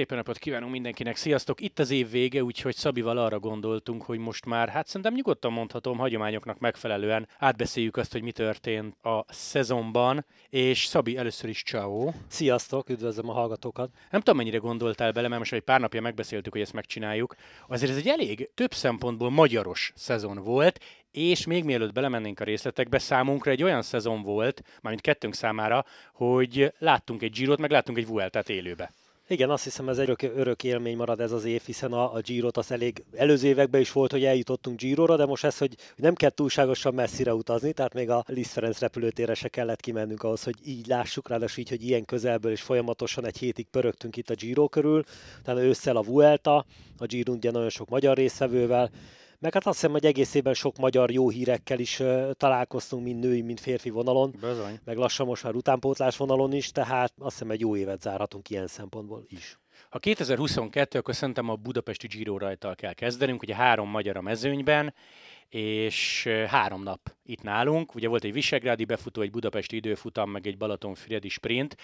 Szép napot kívánunk mindenkinek, sziasztok! Itt az év vége, úgyhogy Szabival arra gondoltunk, hogy most már, hát szerintem nyugodtan mondhatom, hagyományoknak megfelelően átbeszéljük azt, hogy mi történt a szezonban, és Szabi, először is ciao. Sziasztok, üdvözlöm a hallgatókat! Nem tudom, mennyire gondoltál bele, mert most egy pár napja megbeszéltük, hogy ezt megcsináljuk. Azért ez egy elég több szempontból magyaros szezon volt, és még mielőtt belemennénk a részletekbe, számunkra egy olyan szezon volt, mármint kettőnk számára, hogy láttunk egy Girot, meg láttunk egy Vueltát élőbe. Igen, azt hiszem ez egy örök, örök élmény marad ez az év, hiszen a, a Girot az elég előző években is volt, hogy eljutottunk Girora, de most ez, hogy nem kell túlságosan messzire utazni, tehát még a Liszt Ferenc repülőtérre se kellett kimennünk ahhoz, hogy így lássuk, ráadásul így, hogy ilyen közelből és folyamatosan egy hétig pörögtünk itt a Giro körül, tehát ősszel a Vuelta, a Giro ugye nagyon sok magyar részvevővel, meg hát azt hiszem, hogy egész évben sok magyar jó hírekkel is találkoztunk, mind női, mind férfi vonalon. Bizony. Meg lassan most már utánpótlás vonalon is, tehát azt hiszem egy jó évet zárhatunk ilyen szempontból is. Ha 2022, akkor szerintem a budapesti Giro rajtal kell kezdenünk, ugye három magyar a mezőnyben, és három nap itt nálunk. Ugye volt egy Visegrádi befutó, egy budapesti időfutam, meg egy Balatonfüredi sprint.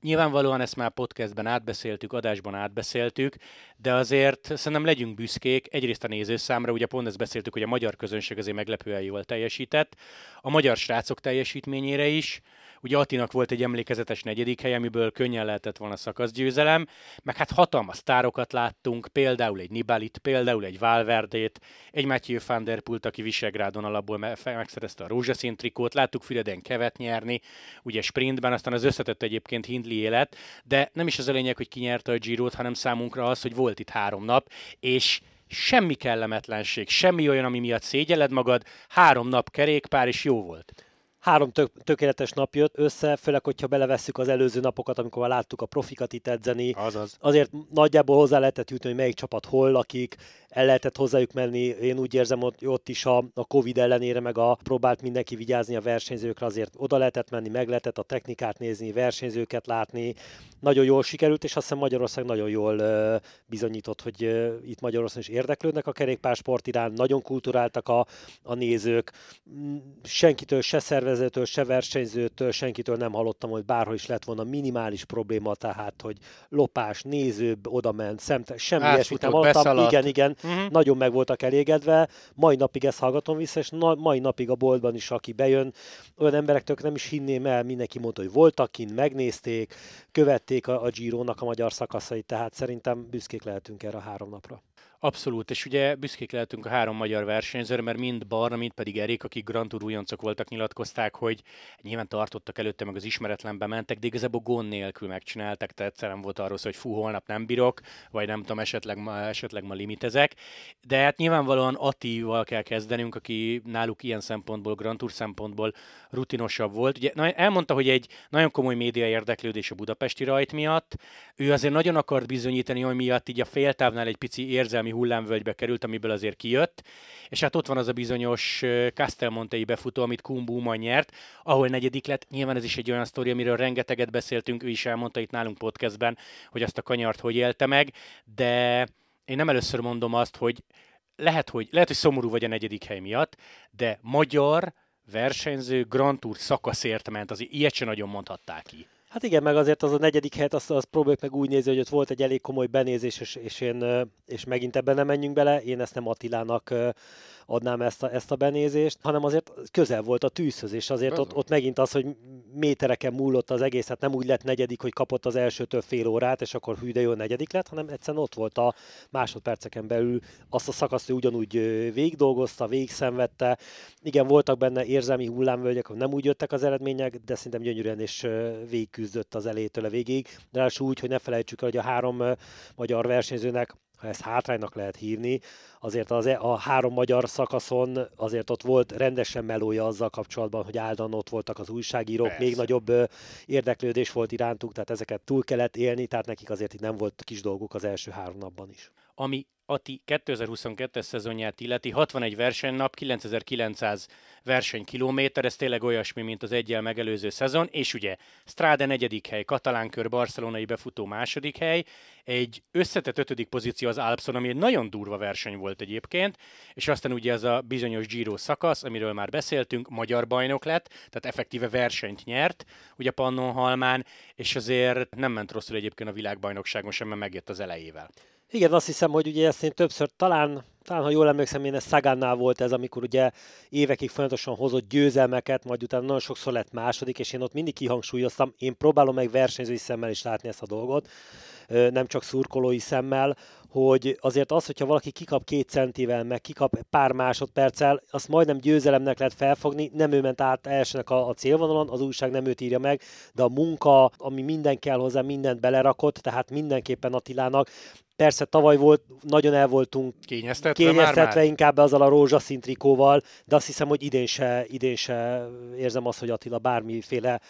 Nyilvánvalóan ezt már podcastben átbeszéltük, adásban átbeszéltük, de azért szerintem legyünk büszkék. Egyrészt a nézőszámra, ugye pont ezt beszéltük, hogy a magyar közönség azért meglepően jól teljesített, a magyar srácok teljesítményére is, Ugye Atinak volt egy emlékezetes negyedik hely, amiből könnyen lehetett volna szakaszgyőzelem, meg hát hatalmas sztárokat láttunk, például egy Nibalit, például egy Valverdét, egy Matthew van der Pult, aki Visegrádon alapból megszerezte a rózsaszín trikót, láttuk Füreden kevet nyerni, ugye sprintben, aztán az összetett egyébként Hindley élet, de nem is az a lényeg, hogy kinyerte a Girot, hanem számunkra az, hogy volt itt három nap, és semmi kellemetlenség, semmi olyan, ami miatt szégyeled magad, három nap kerékpár, és jó volt három tök, tökéletes nap jött össze, főleg, hogyha belevesszük az előző napokat, amikor már láttuk a profikat itt edzeni. Azaz. Azért nagyjából hozzá lehetett jutni, hogy melyik csapat hol lakik, el lehetett hozzájuk menni. Én úgy érzem, hogy ott is a, a Covid ellenére, meg a próbált mindenki vigyázni a versenyzőkre, azért oda lehetett menni, meg lehetett a technikát nézni, versenyzőket látni. Nagyon jól sikerült, és azt hiszem Magyarország nagyon jól uh, bizonyított, hogy uh, itt Magyarországon is érdeklődnek a kerékpársport iránt, nagyon kulturáltak a, a nézők. Senkitől se szervezőtől, se versenyzőtől, senkitől nem hallottam, hogy bárhol is lett volna minimális probléma, tehát, hogy lopás, néző oda ment, szemte, semmi ilyesmit nem hallottam. Igen, igen, uh-huh. nagyon meg voltak elégedve. Mai napig ezt hallgatom vissza, és na, mai napig a boltban is, aki bejön, olyan emberektől nem is hinném el, mindenki mondta, hogy voltak kint, megnézték, követték a, a Giro-nak a magyar szakaszait, tehát szerintem büszkék lehetünk erre a három napra. Abszolút, és ugye büszkék lehetünk a három magyar versenyzőre, mert mind Barna, mind pedig Erik, akik Grand Tour újoncok voltak, nyilatkozták, hogy nyilván tartottak előtte, meg az ismeretlenbe mentek, de igazából gond nélkül megcsináltak, tehát egyszerűen volt arról hogy fú, holnap nem bírok, vagy nem tudom, esetleg ma, esetleg ma limitezek. De hát nyilvánvalóan Attival kell kezdenünk, aki náluk ilyen szempontból, Grand Tour szempontból rutinosabb volt. Ugye elmondta, hogy egy nagyon komoly média érdeklődés a budapesti rajt miatt. Ő azért nagyon akart bizonyítani, hogy miatt így a féltávnál egy pici érzelmi hullámvölgybe került, amiből azért kijött. És hát ott van az a bizonyos Castelmontei befutó, amit Kumbuma nyert, ahol negyedik lett. Nyilván ez is egy olyan sztori, amiről rengeteget beszéltünk, ő is elmondta itt nálunk podcastben, hogy azt a kanyart hogy élte meg, de én nem először mondom azt, hogy lehet, hogy, lehet, hogy szomorú vagy a negyedik hely miatt, de magyar versenyző Grand Tour szakaszért ment, azért ilyet sem nagyon mondhatták ki. Hát igen, meg azért az a negyedik helyet, azt, azt próbáljuk meg úgy nézni, hogy ott volt egy elég komoly benézés, és, és, én, és megint ebben nem menjünk bele. Én ezt nem Attilának adnám ezt a, ezt a benézést, hanem azért közel volt a tűzhöz, és azért ott, ott megint az, hogy métereken múlott az egész, hát nem úgy lett negyedik, hogy kapott az elsőtől fél órát, és akkor hű, de jó negyedik lett, hanem egyszerűen ott volt a másodperceken belül azt a szakaszt, hogy ugyanúgy végigdolgozta, végigszenvedte. Igen, voltak benne érzelmi hullámvölgyek, nem úgy jöttek az eredmények, de szerintem gyönyörűen és végigküzdött az elétől a végig. De úgy, hogy ne felejtsük el, hogy a három magyar versenyzőnek ha ezt hátránynak lehet hívni, azért az, e, a három magyar szakaszon azért ott volt rendesen melója azzal kapcsolatban, hogy áldan ott voltak az újságírók, Persze. még nagyobb érdeklődés volt irántuk, tehát ezeket túl kellett élni, tehát nekik azért itt nem volt kis dolguk az első három napban is. Ami Ati 2022-es szezonját illeti, 61 versenynap, 9900 versenykilométer, ez tényleg olyasmi, mint az egyel megelőző szezon, és ugye Strade negyedik hely, Katalán kör, barcelonai befutó második hely, egy összetett ötödik pozíció az Alpson, ami egy nagyon durva verseny volt egyébként, és aztán ugye ez a bizonyos Giro szakasz, amiről már beszéltünk, magyar bajnok lett, tehát effektíve versenyt nyert, ugye Pannonhalmán, és azért nem ment rosszul egyébként a világbajnokságon sem, mert megjött az elejével. Igen, azt hiszem, hogy ugye ezt én többször talán, talán ha jól emlékszem, én ez Szagánnál volt ez, amikor ugye évekig folyamatosan hozott győzelmeket, majd utána nagyon sokszor lett második, és én ott mindig kihangsúlyoztam, én próbálom meg versenyzői szemmel is látni ezt a dolgot, nem csak szurkolói szemmel, hogy azért az, hogyha valaki kikap két centivel, meg kikap pár másodperccel, azt majdnem győzelemnek lehet felfogni, nem ő ment át elsőnek a, a célvonalon, az újság nem őt írja meg, de a munka, ami minden kell hozzá, mindent belerakott, tehát mindenképpen Attilának Persze tavaly volt, nagyon el voltunk kényeztetve, kényeztetve már, már. inkább azzal a rózsaszín trikóval, de azt hiszem, hogy idén se, idén se érzem azt, hogy Attila bármiféle,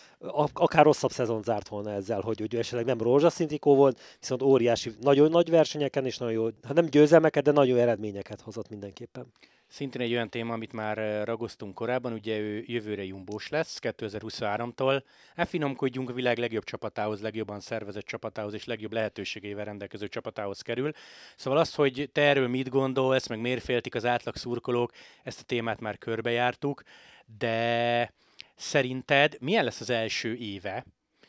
akár rosszabb szezon zárt volna ezzel, hogy, hogy esetleg nem rózsaszín trikó volt, viszont óriási, nagyon nagy versenyeken és nagyon jó, hát nem győzelmeket, de nagyon eredményeket hozott mindenképpen. Szintén egy olyan téma, amit már eh, ragoztunk korábban, ugye ő jövőre jumbós lesz 2023-tól. Elfinomkodjunk a világ legjobb csapatához, legjobban szervezett csapatához és legjobb lehetőségeivel rendelkező csapatához kerül. Szóval az, hogy te erről mit gondolsz, meg miért féltik az átlag szurkolók, ezt a témát már körbejártuk, de szerinted milyen lesz az első éve,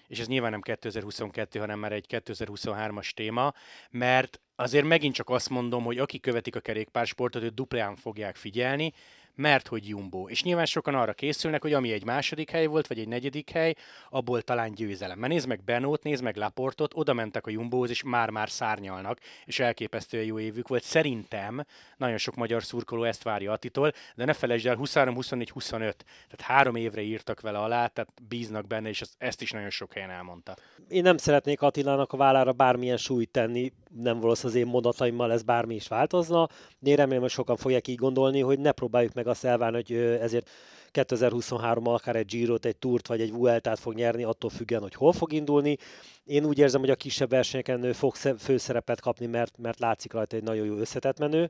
és ez nyilván nem 2022, hanem már egy 2023-as téma, mert azért megint csak azt mondom, hogy akik követik a kerékpársportot, őt duplán fogják figyelni, mert hogy Jumbo. És nyilván sokan arra készülnek, hogy ami egy második hely volt, vagy egy negyedik hely, abból talán győzelem. Mert nézd meg Benót, nézd meg Laportot, oda mentek a Jumbohoz, és már-már szárnyalnak, és elképesztően jó évük volt. Szerintem nagyon sok magyar szurkoló ezt várja Attitól, de ne felejtsd el, 23, 24, 25, tehát három évre írtak vele alá, tehát bíznak benne, és ezt is nagyon sok helyen elmondta. Én nem szeretnék Attilának a vállára bármilyen súlyt tenni, nem valószínűleg az én mondataimmal ez bármi is változna. Én remélem, hogy sokan fogják így gondolni, hogy ne próbáljuk meg azt elvárni, hogy ezért 2023-mal akár egy Girot, egy Tourt vagy egy Vueltát fog nyerni, attól függően, hogy hol fog indulni. Én úgy érzem, hogy a kisebb versenyeken ő fog főszerepet kapni, mert, mert látszik rajta egy nagyon jó összetett menő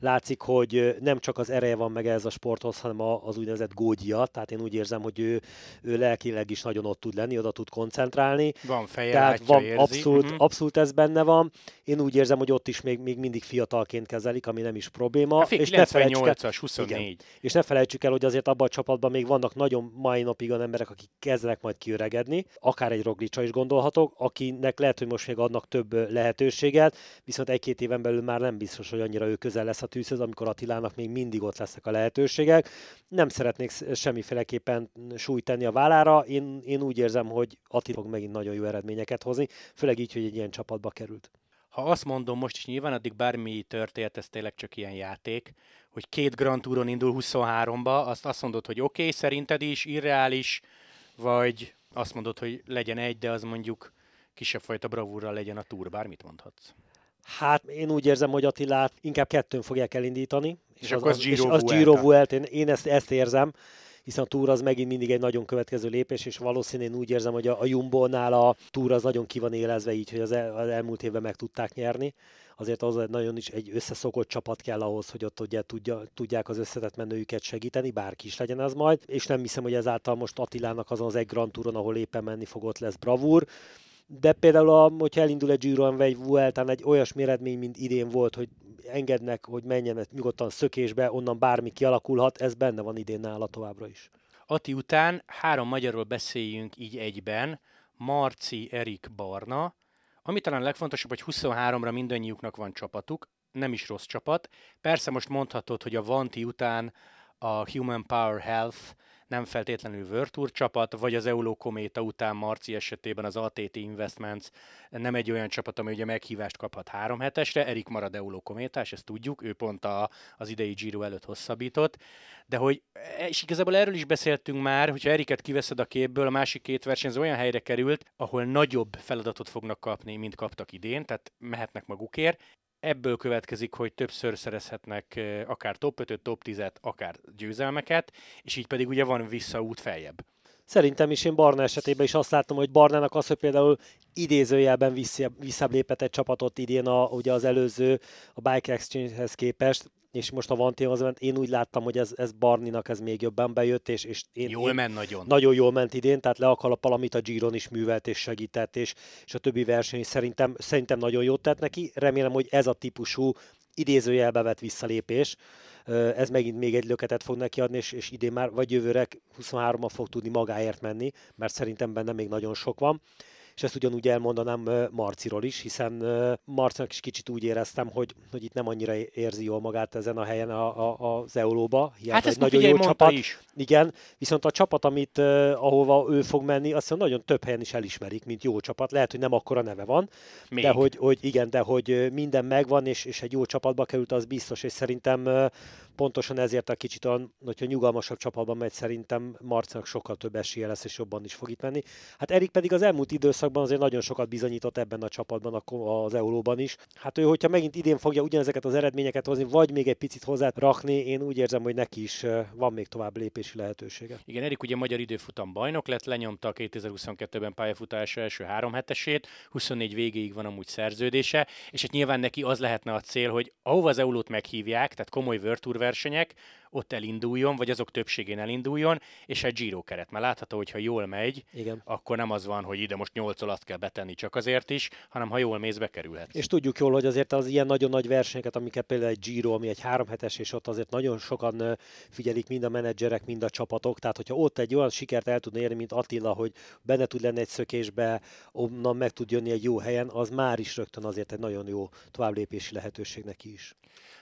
látszik, hogy nem csak az ereje van meg ez a sporthoz, hanem az úgynevezett gógyia, tehát én úgy érzem, hogy ő, ő lelkileg is nagyon ott tud lenni, oda tud koncentrálni. Van feje, tehát látja, van, érzi. abszolút, uh-huh. abszolút ez benne van. Én úgy érzem, hogy ott is még, még mindig fiatalként kezelik, ami nem is probléma. Hát, és 98-as, 24. Igen. És ne felejtsük el, hogy azért abban a csapatban még vannak nagyon mai napig olyan emberek, akik kezdenek majd kiöregedni, akár egy Roglicsa is gondolhatok, akinek lehet, hogy most még adnak több lehetőséget, viszont egy-két éven belül már nem biztos, hogy annyira ő közel lesz a tűzhöz, amikor Attilának még mindig ott lesznek a lehetőségek. Nem szeretnék semmiféleképpen súlyt tenni a vállára. Én, én úgy érzem, hogy Attila fog megint nagyon jó eredményeket hozni, főleg így, hogy egy ilyen csapatba került. Ha azt mondom most is nyilván, addig bármi történt, ez tényleg csak ilyen játék, hogy két Grand Touron indul 23-ba, azt azt mondod, hogy oké, okay, szerinted is, irreális, vagy azt mondod, hogy legyen egy, de az mondjuk kisebb fajta bravúrral legyen a túr, bármit mondhatsz. Hát én úgy érzem, hogy Attilát inkább kettőn fogják elindítani. És, és akkor az, az Giro az Giro Vuelta. Én, én ezt, ezt érzem, hiszen a túr az megint mindig egy nagyon következő lépés, és valószínűleg én úgy érzem, hogy a, a Jumbo-nál a túr az nagyon ki van élezve így, hogy az, el, az elmúlt évben meg tudták nyerni. Azért az nagyon is egy összeszokott csapat kell ahhoz, hogy ott ugye tudja, tudják az összetett menőjüket segíteni, bárki is legyen ez majd, és nem hiszem, hogy ezáltal most Attilának azon az egy Grand Touron, ahol éppen menni fogott lesz bravúr. De például, a, hogyha elindul egy Giro vagy egy Vueltán egy olyas eredmény, mint idén volt, hogy engednek, hogy menjen nyugodtan szökésbe, onnan bármi kialakulhat, ez benne van idén nála továbbra is. Ati után három magyarról beszéljünk így egyben, Marci, Erik, Barna, ami talán legfontosabb, hogy 23-ra mindannyiuknak van csapatuk, nem is rossz csapat. Persze most mondhatod, hogy a Vanti után a Human Power Health nem feltétlenül Tour csapat, vagy az Euló Kométa után Marci esetében az ATT Investments. Nem egy olyan csapat, ami ugye meghívást kaphat három hetesre, Erik marad Euló Kométás, ezt tudjuk, ő pont a, az idei Giro előtt hosszabbított, de hogy, és igazából erről is beszéltünk már, hogyha Eriket kiveszed a képből, a másik két versenyző olyan helyre került, ahol nagyobb feladatot fognak kapni, mint kaptak idén, tehát mehetnek magukért, ebből következik, hogy többször szerezhetnek akár top 5 top 10-et, akár győzelmeket, és így pedig ugye van visszaút feljebb. Szerintem is én Barna esetében is azt látom, hogy Barnának az, hogy például idézőjelben visszább, visszább lépett egy csapatot idén a, ugye az előző a Bike Exchange-hez képest, és most a Vanti az ment, én úgy láttam, hogy ez, ez Barninak ez még jobban bejött, és, és én, jól én, ment nagyon. Nagyon jól ment idén, tehát le a kalappal, amit a Giron is művelt és segített, és, és a többi verseny szerintem, szerintem nagyon jót tett neki. Remélem, hogy ez a típusú idézőjelbe vett visszalépés, ez megint még egy löketet fog neki adni, és, és idén már vagy jövőre 23-mal fog tudni magáért menni, mert szerintem benne még nagyon sok van és ezt ugyanúgy elmondanám Marciról is, hiszen Marcinak is kicsit úgy éreztem, hogy, hogy itt nem annyira érzi jól magát ezen a helyen a, a, az Euróba. hát ez nagyon jó csapat. Is. Igen, viszont a csapat, amit ahova ő fog menni, azt nagyon több helyen is elismerik, mint jó csapat. Lehet, hogy nem akkora neve van, Még. de hogy, hogy igen, de hogy minden megvan, és, és egy jó csapatba került, az biztos, és szerintem pontosan ezért a kicsit, hogyha nyugalmasabb csapatban megy, szerintem Marcinak sokkal több esélye lesz, és jobban is fog itt menni. Hát Erik pedig az elmúlt időszakban azért nagyon sokat bizonyított ebben a csapatban, az Euróban is. Hát ő, hogyha megint idén fogja ugyanezeket az eredményeket hozni, vagy még egy picit hozzá rakni, én úgy érzem, hogy neki is van még tovább lépési lehetősége. Igen, Erik ugye magyar időfutam bajnok lett, lenyomta a 2022-ben pályafutása első három hetesét, 24 végéig van amúgy szerződése, és hát nyilván neki az lehetne a cél, hogy ahova az Eurót meghívják, tehát komoly World versenyek, ott elinduljon, vagy azok többségén elinduljon, és egy Giro keret. Mert látható, hogy ha jól megy, Igen. akkor nem az van, hogy ide most 8 alatt kell betenni csak azért is, hanem ha jól mész, bekerülhet. És tudjuk jól, hogy azért az ilyen nagyon nagy versenyeket, amiket például egy Giro, ami egy három hetes, és ott azért nagyon sokan figyelik mind a menedzserek, mind a csapatok. Tehát, hogyha ott egy olyan sikert el tudna érni, mint Attila, hogy benne tud lenni egy szökésbe, onnan meg tud jönni egy jó helyen, az már is rögtön azért egy nagyon jó továbblépési lehetőség neki is.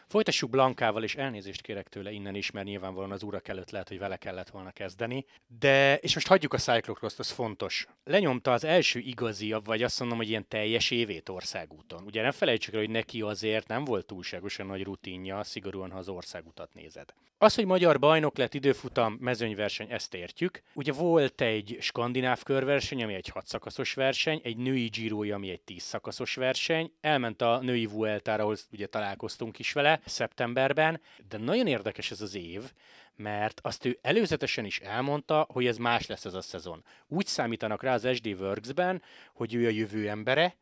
Folytassuk Blankával, és elnézést kérek tőle innen is, mert nyilvánvalóan az urak előtt lehet, hogy vele kellett volna kezdeni. De, és most hagyjuk a cyclocross az fontos. Lenyomta az első igazi, vagy azt mondom, hogy ilyen teljes évét országúton. Ugye nem felejtsük el, hogy neki azért nem volt túlságosan nagy rutinja, szigorúan, ha az országutat nézed. Az, hogy magyar bajnok lett időfutam, mezőnyverseny, ezt értjük. Ugye volt egy skandináv körverseny, ami egy 6 szakaszos verseny, egy női Giro, ami egy 10 szakaszos verseny, elment a női Vueltára, ahol ugye találkoztunk is vele szeptemberben, de nagyon érdekes ez az év, mert azt ő előzetesen is elmondta, hogy ez más lesz ez a szezon. Úgy számítanak rá az SD Works-ben, hogy ő a jövő embere,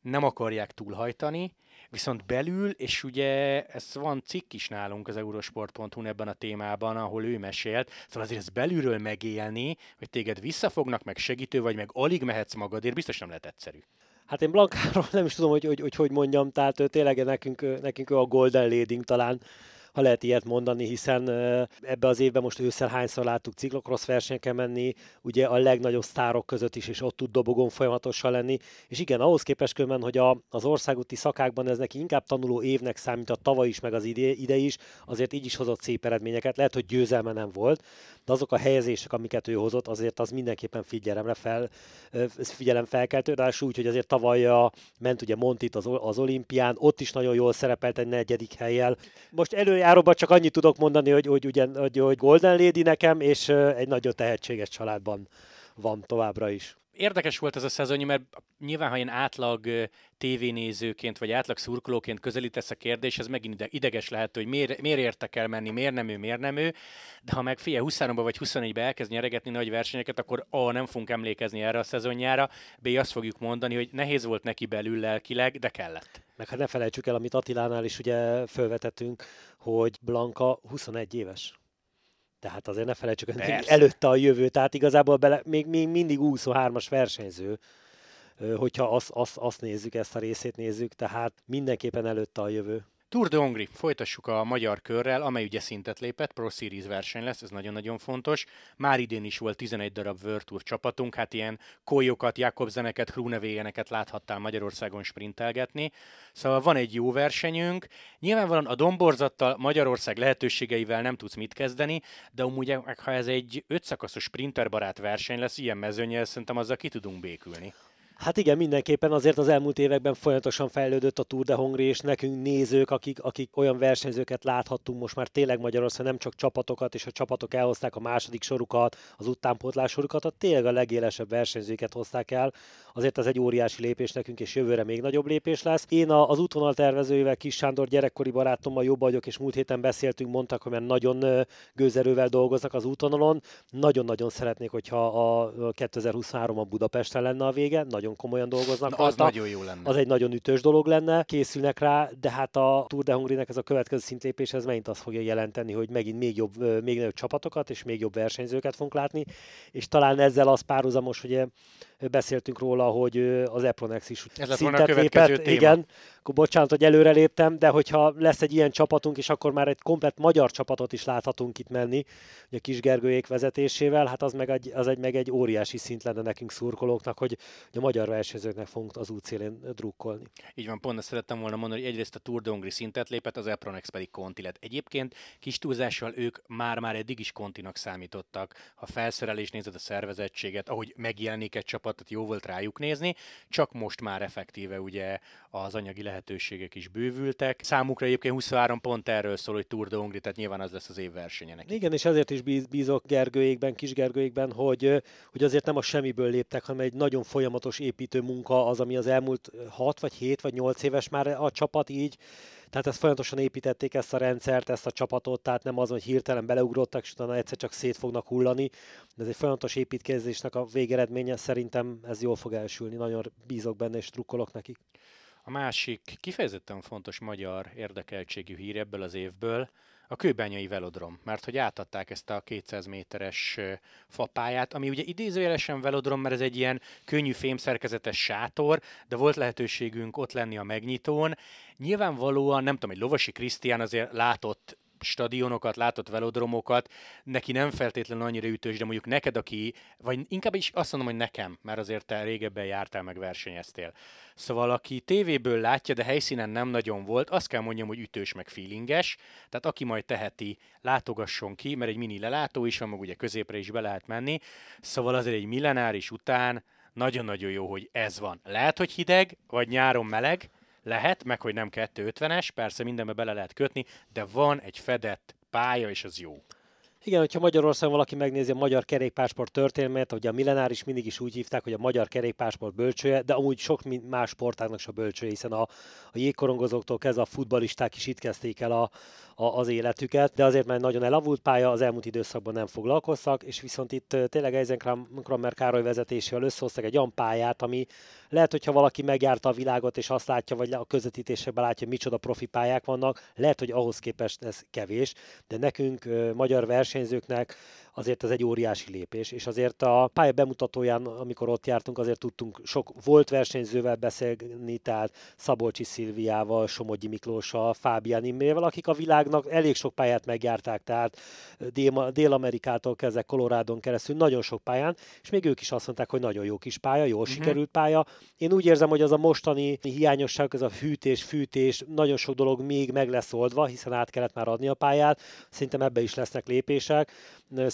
nem akarják túlhajtani, Viszont belül, és ugye ez van cikk is nálunk az eurosport.hu ebben a témában, ahol ő mesélt, szóval azért ez belülről megélni, hogy téged visszafognak, meg segítő vagy, meg alig mehetsz magadért, biztos nem lehet egyszerű. Hát én Blankáról nem is tudom, hogy hogy, hogy, hogy mondjam, tehát tényleg nekünk, nekünk ő a Golden Lading talán, ha lehet ilyet mondani, hiszen ebbe az évben most ősszel hányszor láttuk ciklokrosz versenyeken menni, ugye a legnagyobb sztárok között is, és ott tud dobogon folyamatosan lenni. És igen, ahhoz képest különben, hogy a, az országúti szakákban ez neki inkább tanuló évnek számít a tavaly is, meg az ide, ide is, azért így is hozott szép eredményeket. Lehet, hogy győzelme nem volt, de azok a helyezések, amiket ő hozott, azért az mindenképpen figyelemre fel, figyelem felkeltő, de úgy, hogy azért tavaly a, ment ugye Montit az, az olimpián, ott is nagyon jól szerepelt egy negyedik helyjel. Most előjáróban csak annyit tudok mondani, hogy, hogy, ugyan, hogy, hogy Golden Lady nekem, és egy nagyon tehetséges családban van továbbra is érdekes volt ez a szezonja, mert nyilván, ha én átlag tévénézőként, vagy átlag szurkolóként közelítesz a kérdés, ez megint ideges lehet, hogy miért, miért értek el menni, miért nem ő, miért nem ő, de ha meg fia 23-ba vagy 24-be elkezd nyeregetni nagy versenyeket, akkor A. nem fogunk emlékezni erre a szezonjára, B. azt fogjuk mondani, hogy nehéz volt neki belül lelkileg, de kellett. Meg hát ne felejtsük el, amit Attilánál is ugye felvetettünk, hogy Blanka 21 éves. Tehát azért ne felejtsük, hogy előtte a jövő, tehát igazából bele, még, még mindig 23-as versenyző, hogyha azt, azt, azt nézzük, ezt a részét nézzük, tehát mindenképpen előtte a jövő. Tour de Hongri, folytassuk a magyar körrel, amely ugye szintet lépett, Pro Series verseny lesz, ez nagyon-nagyon fontos. Már idén is volt 11 darab World Tour csapatunk, hát ilyen Kólyokat, Jakobzeneket, Krunevégeneket láthattál Magyarországon sprintelgetni. Szóval van egy jó versenyünk. Nyilvánvalóan a domborzattal Magyarország lehetőségeivel nem tudsz mit kezdeni, de amúgy ha ez egy ötszakaszos sprinterbarát verseny lesz, ilyen mezőnyel, szerintem azzal ki tudunk békülni. Hát igen, mindenképpen azért az elmúlt években folyamatosan fejlődött a Tour de Hongri, és nekünk nézők, akik, akik olyan versenyzőket láthattunk most már tényleg Magyarországon, nem csak csapatokat, és a csapatok elhozták a második sorukat, az utánpótlás sorukat, a tényleg a legélesebb versenyzőket hozták el. Azért ez egy óriási lépés nekünk, és jövőre még nagyobb lépés lesz. Én az útvonal tervezőjével, Kis Sándor gyerekkori barátommal jobb vagyok, és múlt héten beszéltünk, mondtak, hogy már nagyon gőzerővel dolgoznak az útvonalon. Nagyon-nagyon szeretnék, hogyha a 2023 a Budapesten lenne a vége, nagyon nagyon komolyan dolgoznak Na, az nagyon jó lenne. Az egy nagyon ütős dolog lenne, készülnek rá, de hát a Tour de Hongrinek ez a következő szintlépés, ez megint azt fogja jelenteni, hogy megint még jobb, még nagyobb csapatokat és még jobb versenyzőket fogunk látni, és talán ezzel az párhuzamos, hogy beszéltünk róla, hogy az Epronex is Ez szintet lépett. Téma. Igen, akkor bocsánat, hogy előre léptem, de hogyha lesz egy ilyen csapatunk, és akkor már egy komplet magyar csapatot is láthatunk itt menni, a Kis Gergőjék vezetésével, hát az meg egy, az egy, meg egy óriási szint lenne nekünk szurkolóknak, hogy a magyar versenyzőknek fogunk az útszélén drukkolni. Így van, pont ezt szerettem volna mondani, hogy egyrészt a Tour de Hongri szintet lépett, az Epronex pedig konti lett. Egyébként kis túlzással ők már-már eddig is kontinak számítottak. Ha felszerelés nézed a szervezettséget, ahogy megjelenik egy csapatot, jó volt rájuk nézni, csak most már effektíve ugye az anyagi lehetőségek is bővültek. Számukra egyébként 23 pont erről szól, hogy Tour de Hongri, tehát nyilván az lesz az év versenye neki. Igen, és ezért is bíz, bízok kis Gergőjékben, hogy, hogy azért nem a semmiből léptek, hanem egy nagyon folyamatos építő munka az, ami az elmúlt 6 vagy 7 vagy 8 éves már a csapat így tehát ezt folyamatosan építették ezt a rendszert, ezt a csapatot, tehát nem az, hogy hirtelen beleugrottak, és utána egyszer csak szét fognak hullani. De ez egy folyamatos építkezésnek a végeredménye, szerintem ez jól fog elsülni, nagyon bízok benne, és trukkolok nekik. A másik kifejezetten fontos magyar érdekeltségű hír ebből az évből, a kőbányai velodrom, mert hogy átadták ezt a 200 méteres fapályát, ami ugye idézőjelesen velodrom, mert ez egy ilyen könnyű fémszerkezetes sátor, de volt lehetőségünk ott lenni a megnyitón. Nyilvánvalóan, nem tudom, egy Lovasi Krisztián azért látott stadionokat, látott velodromokat, neki nem feltétlenül annyira ütős, de mondjuk neked, aki, vagy inkább is azt mondom, hogy nekem, mert azért te régebben jártál, meg versenyeztél. Szóval aki tévéből látja, de helyszínen nem nagyon volt, azt kell mondjam, hogy ütős meg feelinges, tehát aki majd teheti, látogasson ki, mert egy mini lelátó is van, meg ugye középre is be lehet menni, szóval azért egy millenáris után nagyon-nagyon jó, hogy ez van. Lehet, hogy hideg, vagy nyáron meleg, lehet, meg hogy nem 250-es, persze mindenbe bele lehet kötni, de van egy fedett pálya, és az jó. Igen, hogyha Magyarországon valaki megnézi a magyar kerékpásport történelmét, hogy a millenáris mindig is úgy hívták, hogy a magyar kerékpásport bölcsője, de amúgy sok más sportágnak is a bölcsője, hiszen a, a jégkorongozóktól kezdve a futbalisták is itt kezdték el a, a, az életüket, de azért már nagyon elavult pálya, az elmúlt időszakban nem foglalkoztak, és viszont itt tényleg Eisenkrammer Károly vezetésével összehoztak egy olyan pályát, ami lehet, hogyha valaki megjárta a világot, és azt látja, vagy a közvetítésekben látja, hogy micsoda profi pályák vannak, lehet, hogy ahhoz képest ez kevés, de nekünk, magyar versenyzőknek azért ez egy óriási lépés, és azért a pálya bemutatóján, amikor ott jártunk, azért tudtunk sok volt versenyzővel beszélni, tehát Szabolcsi Szilviával, Somogyi Miklóssal, Fábián Imrével, akik a világnak elég sok pályát megjárták, tehát Dél-Amerikától kezdve Kolorádon keresztül nagyon sok pályán, és még ők is azt mondták, hogy nagyon jó kis pálya, jól uh-huh. sikerült pálya. Én úgy érzem, hogy az a mostani hiányosság, ez a hűtés, fűtés, nagyon sok dolog még meg lesz oldva, hiszen át kellett már adni a pályát. Szerintem ebbe is lesznek lépések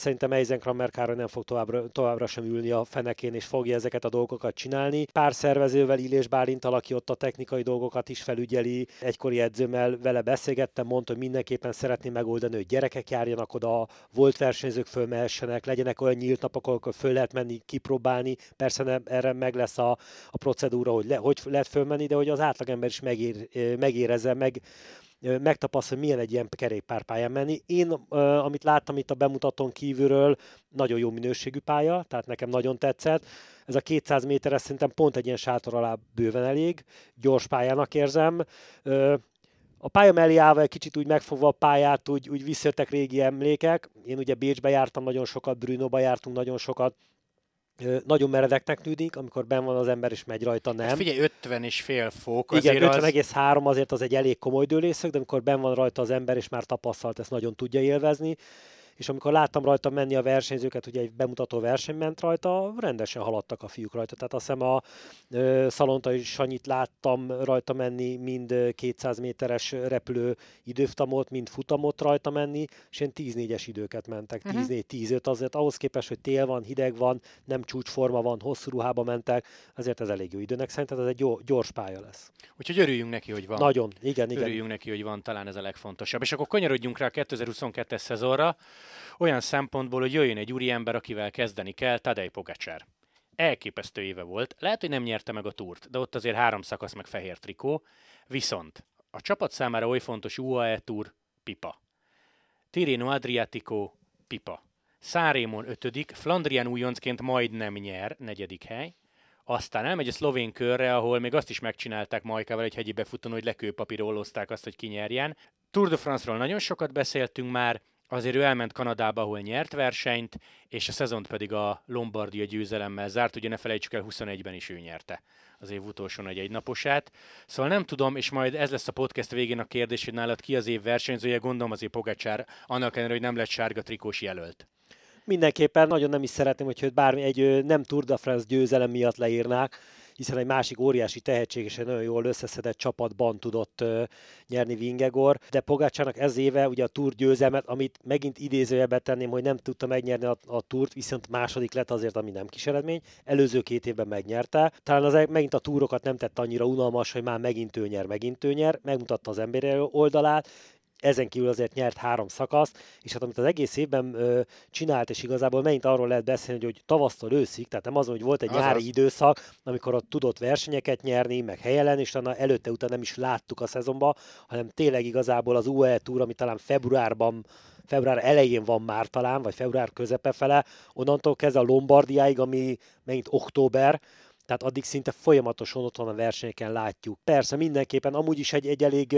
szerintem Eisenkrammer Károly nem fog továbbra, továbbra sem ülni a fenekén, és fogja ezeket a dolgokat csinálni. Pár szervezővel, Illés Bálintal, aki ott a technikai dolgokat is felügyeli, egykori edzőmmel vele beszélgettem, mondta, hogy mindenképpen szeretné megoldani, hogy gyerekek járjanak oda, volt versenyzők fölmehessenek, legyenek olyan nyílt napok, ahol föl lehet menni, kipróbálni. Persze nem, erre meg lesz a, a procedúra, hogy, le, hogy lehet fölmenni, de hogy az átlagember is megér, megérezze, meg megtapasztal, hogy milyen egy ilyen kerékpárpályán menni. Én, amit láttam itt a bemutatón kívülről, nagyon jó minőségű pálya, tehát nekem nagyon tetszett. Ez a 200 méteres szerintem pont egy ilyen sátor alá bőven elég, gyors pályának érzem. A pálya mellé állva egy kicsit úgy megfogva a pályát, úgy, úgy visszajöttek régi emlékek. Én ugye Bécsbe jártam nagyon sokat, Brunóba jártunk nagyon sokat, nagyon meredeknek tűnik, amikor ben van az ember és megy rajta, nem. Hát figyelj, 50 és fél fok. Igen, 50,3 az... azért az egy elég komoly dőlészök, de amikor ben van rajta az ember és már tapasztalt, ezt nagyon tudja élvezni és amikor láttam rajta menni a versenyzőket, ugye egy bemutató verseny ment rajta, rendesen haladtak a fiúk rajta. Tehát azt hiszem a ö, Szalontai Sanyit láttam rajta menni, mind 200 méteres repülő időftamot, mind futamot rajta menni, és ilyen 10-4-es időket mentek. Uh-huh. 10-4-15, azért ahhoz képest, hogy tél van, hideg van, nem csúcsforma van, hosszú ruhába mentek, azért ez elég jó időnek szerintem ez egy jó, gyors pálya lesz. Úgyhogy örüljünk neki, hogy van. Nagyon, igen, igen. Örüljünk neki, hogy van, talán ez a legfontosabb. És akkor kanyarodjunk rá a 2022-es szezonra, olyan szempontból, hogy jöjjön egy úriember, akivel kezdeni kell, Tadej Pogacsár. Elképesztő éve volt. Lehet, hogy nem nyerte meg a túrt, de ott azért három szakasz meg fehér trikó. Viszont a csapat számára oly fontos UAE Tour, pipa. Tirino Adriatico, pipa. Szárémon ötödik, Flandrian újoncként majdnem nyer, negyedik hely. Aztán elmegy a szlovén körre, ahol még azt is megcsinálták Majkával egy hegyi befutón, hogy lekőpapírolózták azt, hogy kinyerjen. Tour de France-ról nagyon sokat beszéltünk már, azért ő elment Kanadába, ahol nyert versenyt, és a szezont pedig a Lombardia győzelemmel zárt, ugye ne felejtsük el, 21-ben is ő nyerte az év utolsó nagy egynaposát. Szóval nem tudom, és majd ez lesz a podcast végén a kérdés, hogy nálad ki az év versenyzője, gondolom azért Pogacsár, annak ellenére, hogy nem lett sárga trikós jelölt. Mindenképpen nagyon nem is szeretném, hogy bármi egy nem Tour de France győzelem miatt leírnák, hiszen egy másik óriási tehetség és egy nagyon jól összeszedett csapatban tudott nyerni Vingegor, de Pogácsának ez éve ugye a Tour győzelmet, amit megint idézőjebe tenném, hogy nem tudta megnyerni a, a Tourt, viszont második lett azért, ami nem kis eredmény. Előző két évben megnyerte. Talán az e- megint a túrokat nem tett annyira unalmas, hogy már megint ő nyer, megint ő nyer, megmutatta az emberi oldalát, ezen kívül azért nyert három szakaszt, és hát amit az egész évben ö, csinált, és igazából megint arról lehet beszélni, hogy, hogy tavasztól őszig, tehát nem az, hogy volt egy Azaz. nyári időszak, amikor ott tudott versenyeket nyerni, meg helyelen, és utána előtte után nem is láttuk a szezonba, hanem tényleg igazából az UE Tour, ami talán februárban február elején van már talán, vagy február közepe fele, onnantól kezdve a Lombardiáig, ami megint október, tehát addig szinte folyamatosan ott van a versenyeken látjuk. Persze mindenképpen amúgy is egy, egy elég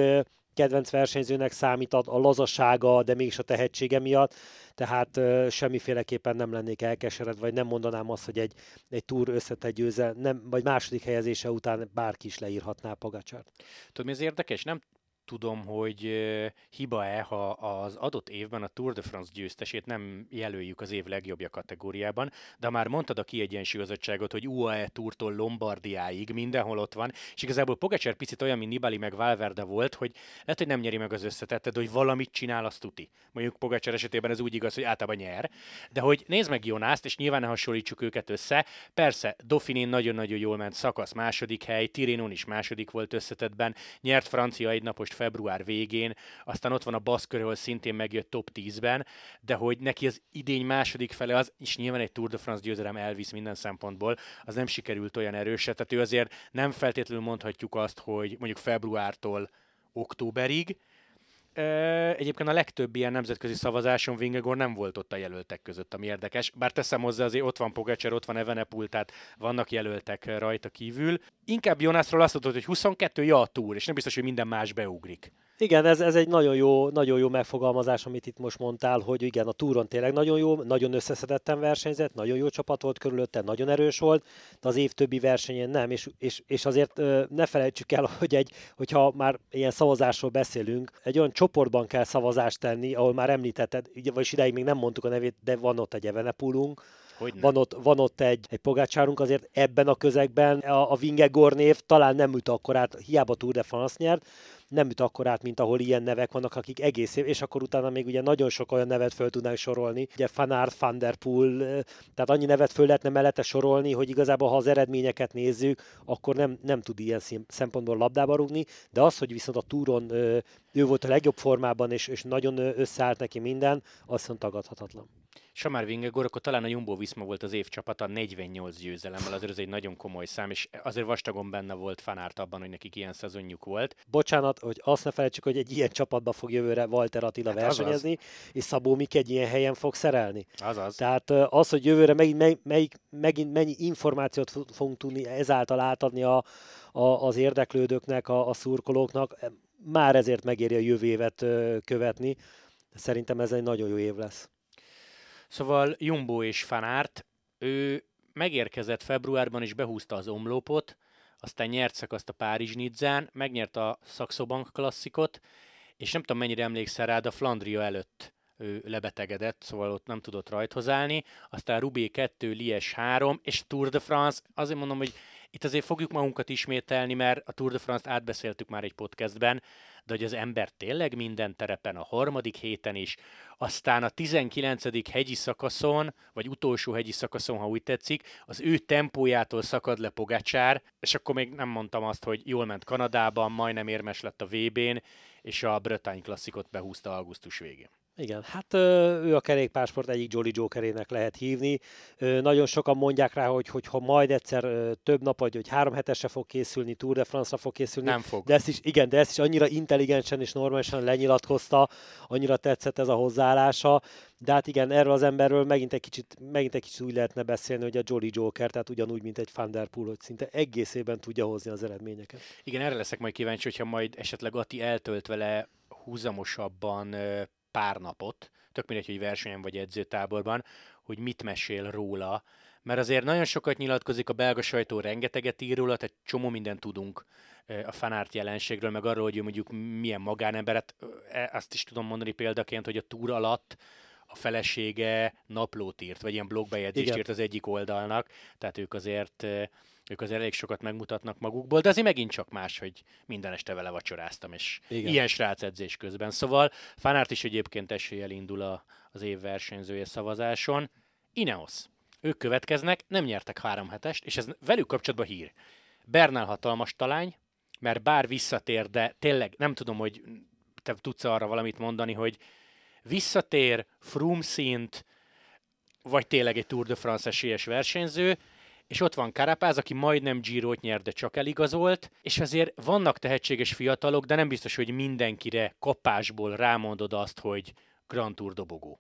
kedvenc versenyzőnek számít a, lazasága, de mégis a tehetsége miatt, tehát uh, semmiféleképpen nem lennék elkeseredve, vagy nem mondanám azt, hogy egy, egy túr összetett győze, nem, vagy második helyezése után bárki is leírhatná Pogacsát. Tudod, mi az érdekes? Nem tudom, hogy hiba-e, ha az adott évben a Tour de France győztesét nem jelöljük az év legjobbja kategóriában, de már mondtad a kiegyensúlyozottságot, hogy UAE Tourtól Lombardiáig mindenhol ott van, és igazából Pogacar picit olyan, mint Nibali meg Valverde volt, hogy lehet, hogy nem nyeri meg az összetettet, hogy valamit csinál, azt tuti. Mondjuk Pogacar esetében ez úgy igaz, hogy általában nyer, de hogy nézd meg Jonászt, és nyilván ne hasonlítsuk őket össze. Persze, Dauphinén nagyon-nagyon jól ment szakasz, második hely, Tirinon is második volt összetetben, nyert francia egy napost február végén, aztán ott van a Baszkör, ahol szintén megjött top 10-ben, de hogy neki az idény második fele az, is nyilván egy Tour de France győzelem elvisz minden szempontból, az nem sikerült olyan erősen, tehát ő azért nem feltétlenül mondhatjuk azt, hogy mondjuk februártól októberig, Egyébként a legtöbb ilyen nemzetközi szavazáson Vingegor nem volt ott a jelöltek között, ami érdekes. Bár teszem hozzá, azért ott van Pogacar, ott van Evenepul, tehát vannak jelöltek rajta kívül. Inkább Jonasról azt mondod, hogy 22 ja a túr, és nem biztos, hogy minden más beugrik. Igen, ez, ez egy nagyon jó, nagyon jó megfogalmazás, amit itt most mondtál, hogy igen, a túron tényleg nagyon jó, nagyon összeszedetten versenyzett, nagyon jó csapat volt körülötte, nagyon erős volt, de az év többi versenyén nem, és, és, és azért ne felejtsük el, hogy egy, hogyha már ilyen szavazásról beszélünk, egy olyan csoportban kell szavazást tenni, ahol már említetted, vagyis ideig még nem mondtuk a nevét, de van ott egy Evenepulunk, van ott, van ott egy, egy pogácsárunk, azért ebben a közegben a, a Vingegor név talán nem üt akkor át, hiába Tour de France nyert, nem üt akkorát, mint ahol ilyen nevek vannak, akik egész év, és akkor utána még ugye nagyon sok olyan nevet föl tudnánk sorolni. Ugye Fanart, Van der Poel, tehát annyi nevet föl lehetne mellette sorolni, hogy igazából ha az eredményeket nézzük, akkor nem, nem tud ilyen szempontból labdába rúgni, de az, hogy viszont a túron ő volt a legjobb formában, és, és nagyon összeállt neki minden, azt mondta tagadhatatlan. Samár Vingegor, akkor talán a Jumbo Viszma volt az évcsapata 48 győzelemmel, azért ez egy nagyon komoly szám, és azért vastagon benne volt Fanárt abban, hogy nekik ilyen szezonjuk volt. Bocsánat, hogy azt ne felejtsük, hogy egy ilyen csapatba fog jövőre Walter Attila hát versenyezni, azaz. és Szabó Mik egy ilyen helyen fog szerelni. Azaz. Tehát az, hogy jövőre megint, mely, melyik, megint mennyi információt fogunk tudni ezáltal átadni a, a, az érdeklődőknek, a, a szurkolóknak, már ezért megéri a jövő évet követni. Szerintem ez egy nagyon jó év lesz. Szóval Jumbo és Fanárt, ő megérkezett februárban és behúzta az omlópot, aztán nyert szakaszt a Párizs Nidzán, megnyert a Saxo Bank klasszikot, és nem tudom mennyire emlékszel rá, de a Flandria előtt ő lebetegedett, szóval ott nem tudott rajthoz állni. Aztán Rubé 2, Lies 3, és Tour de France, azért mondom, hogy itt azért fogjuk magunkat ismételni, mert a Tour de France-t átbeszéltük már egy podcastben, de hogy az ember tényleg minden terepen, a harmadik héten is, aztán a 19. hegyi szakaszon, vagy utolsó hegyi szakaszon, ha úgy tetszik, az ő tempójától szakad le Pogácsár, és akkor még nem mondtam azt, hogy jól ment Kanadában, majdnem érmes lett a VB-n, és a Bretagne klasszikot behúzta augusztus végén. Igen, hát ő a kerékpársport egyik Jolly Jokerének lehet hívni. Nagyon sokan mondják rá, hogy, hogy ha majd egyszer több nap, vagy hogy három hetesre fog készülni, Tour de France-ra fog készülni. Nem fog. De ezt is, igen, de ezt is annyira intelligensen és normálisan lenyilatkozta, annyira tetszett ez a hozzáállása. De hát igen, erről az emberről megint egy kicsit, megint egy kicsit úgy lehetne beszélni, hogy a Jolly Joker, tehát ugyanúgy, mint egy Van Der Poel, hogy szinte egészében tudja hozni az eredményeket. Igen, erre leszek majd kíváncsi, hogyha majd esetleg Ati eltölt vele húzamosabban pár napot, tök mindegy, hogy versenyen vagy edzőtáborban, hogy mit mesél róla, mert azért nagyon sokat nyilatkozik a belga sajtó, rengeteget ír róla, tehát csomó mindent tudunk a fanárt jelenségről, meg arról, hogy mondjuk milyen magánemberet, e, azt is tudom mondani példaként, hogy a túra alatt a felesége naplót írt, vagy ilyen blogbejegyzést írt az egyik oldalnak, tehát ők azért ők azért elég sokat megmutatnak magukból, de azért megint csak más, hogy minden este vele vacsoráztam, és Igen. ilyen srác edzés közben. Szóval Fanárt is egyébként eséllyel indul a, az év versenyzője szavazáson. Ineos. Ők következnek, nem nyertek három hetest, és ez velük kapcsolatban hír. Bernál hatalmas talány, mert bár visszatér, de tényleg nem tudom, hogy te tudsz arra valamit mondani, hogy visszatér, Froome szint, vagy tényleg egy Tour de France esélyes versenyző, és ott van Karapáz, aki majdnem Girot nyert, de csak eligazolt, és azért vannak tehetséges fiatalok, de nem biztos, hogy mindenkire kapásból rámondod azt, hogy Grand Tour dobogó.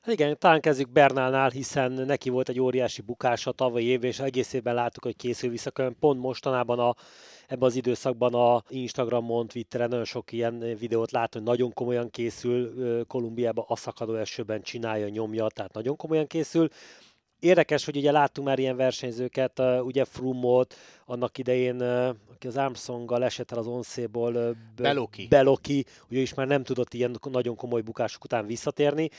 Hát igen, talán kezdjük Bernálnál, hiszen neki volt egy óriási bukása tavaly év, és egész évben láttuk, hogy készül vissza. Pont mostanában a, ebben az időszakban a Instagramon, Twitteren nagyon sok ilyen videót látom, hogy nagyon komolyan készül Kolumbiába, a szakadó esőben csinálja, nyomja, tehát nagyon komolyan készül. Érdekes, hogy ugye láttunk már ilyen versenyzőket, ugye Frumot, annak idején, aki az Armstronggal esett el az onszéból, Beloki. Beloki, ugye is már nem tudott ilyen nagyon komoly bukások után visszatérni,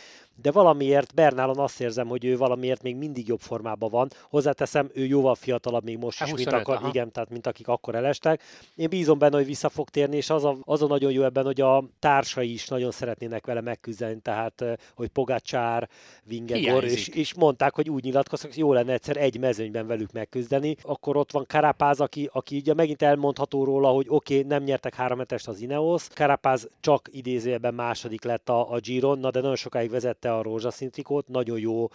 de valamiért Bernálon azt érzem, hogy ő valamiért még mindig jobb formában van. Hozzáteszem, ő jóval fiatalabb még most is, 25, mint, akar, igen, tehát mint akik akkor elestek. Én bízom benne, hogy vissza fog térni, és az a, az a nagyon jó ebben, hogy a társai is nagyon szeretnének vele megküzdeni, tehát hogy Pogácsár, Vingegor, és, és mondták, hogy úgy nyilatkoztak, hogy jó lenne egyszer egy mezőnyben velük megküzdeni. Akkor ott van Karapáz, aki, aki ugye megint elmondható róla, hogy oké, okay, nem nyertek három az Ineos, Karapáz csak idézőjelben második lett a, a Giron, na de nagyon sokáig vezette a rózsaszín trikót, nagyon jó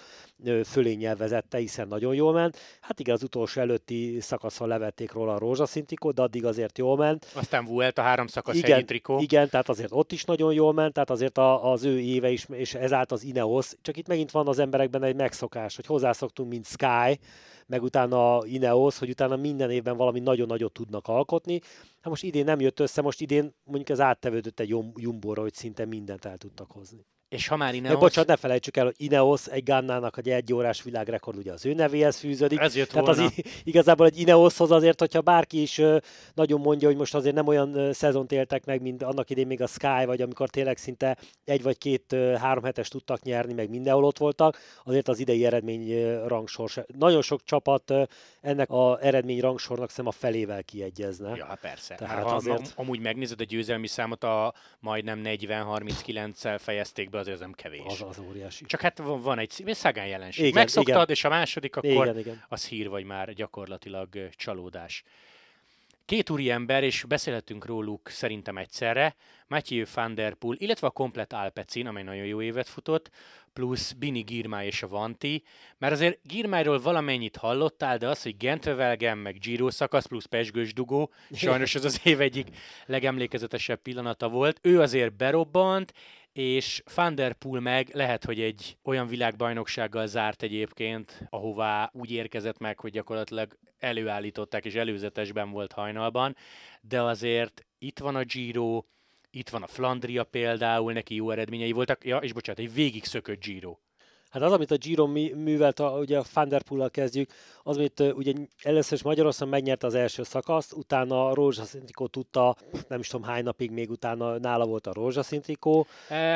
fölénnyel vezette, hiszen nagyon jól ment. Hát igen, az utolsó előtti szakaszon levették róla a rózsaszín trikót, de addig azért jól ment. Aztán Vuelt a három szakasz igen, trikó. Igen, tehát azért ott is nagyon jól ment, tehát azért a, az ő éve is, és ezáltal az Ineos, csak itt megint van az emberekben egy megszokás, hogy hozzászoktunk, mint Sky, meg utána Ineos, hogy utána minden évben valami nagyon nagyot tudnak alkotni. Hát most idén nem jött össze, most idén mondjuk ez áttevődött egy Jumbóra, hogy szinte mindent el tudtak hozni. És ha már Ineos... bocsánat, ne felejtsük el, hogy Ineos egy Gannának egy egy órás világrekord ugye az ő nevéhez fűződik. Ez jött Tehát volna. az igazából egy Ineoshoz azért, hogyha bárki is nagyon mondja, hogy most azért nem olyan szezont éltek meg, mint annak idén még a Sky, vagy amikor tényleg szinte egy vagy két három hetes tudtak nyerni, meg mindenhol ott voltak, azért az idei eredmény rangsor. Nagyon sok csapat ennek az eredmény rangsornak szem a felével kiegyezne. Ja, hát persze. Tehát hát, ha azért... amúgy megnézed a győzelmi számot, a majdnem 40-39-szel fejezték be azért az nem kevés. Az az óriási. Csak hát van, van egy szagány jelenség. Igen, Megszoktad, igen. és a második akkor igen, igen. az hír, vagy már gyakorlatilag csalódás. Két úri ember, és beszélhetünk róluk szerintem egyszerre, Matthew van der Poel, illetve a komplet Alpecin, amely nagyon jó évet futott, plusz Bini Girmay és a Vanti, mert azért Girmájról valamennyit hallottál, de az, hogy Gentvevelgem, meg Giro szakasz, plusz Pesgős dugó, sajnos ez az év egyik legemlékezetesebb pillanata volt. Ő azért berobbant, és Van der Poel meg lehet, hogy egy olyan világbajnoksággal zárt egyébként, ahová úgy érkezett meg, hogy gyakorlatilag előállították, és előzetesben volt hajnalban, de azért itt van a Giro, itt van a Flandria például, neki jó eredményei voltak, ja, és bocsánat, egy végig szökött Giro. Hát az, amit a Giro művelt, a, ugye a Thunderpool-al kezdjük, az, amit ugye először is Magyarországon megnyerte az első szakaszt, utána a rózsaszíntrikó tudta, nem is tudom hány napig még utána nála volt a rózsaszíntrikó.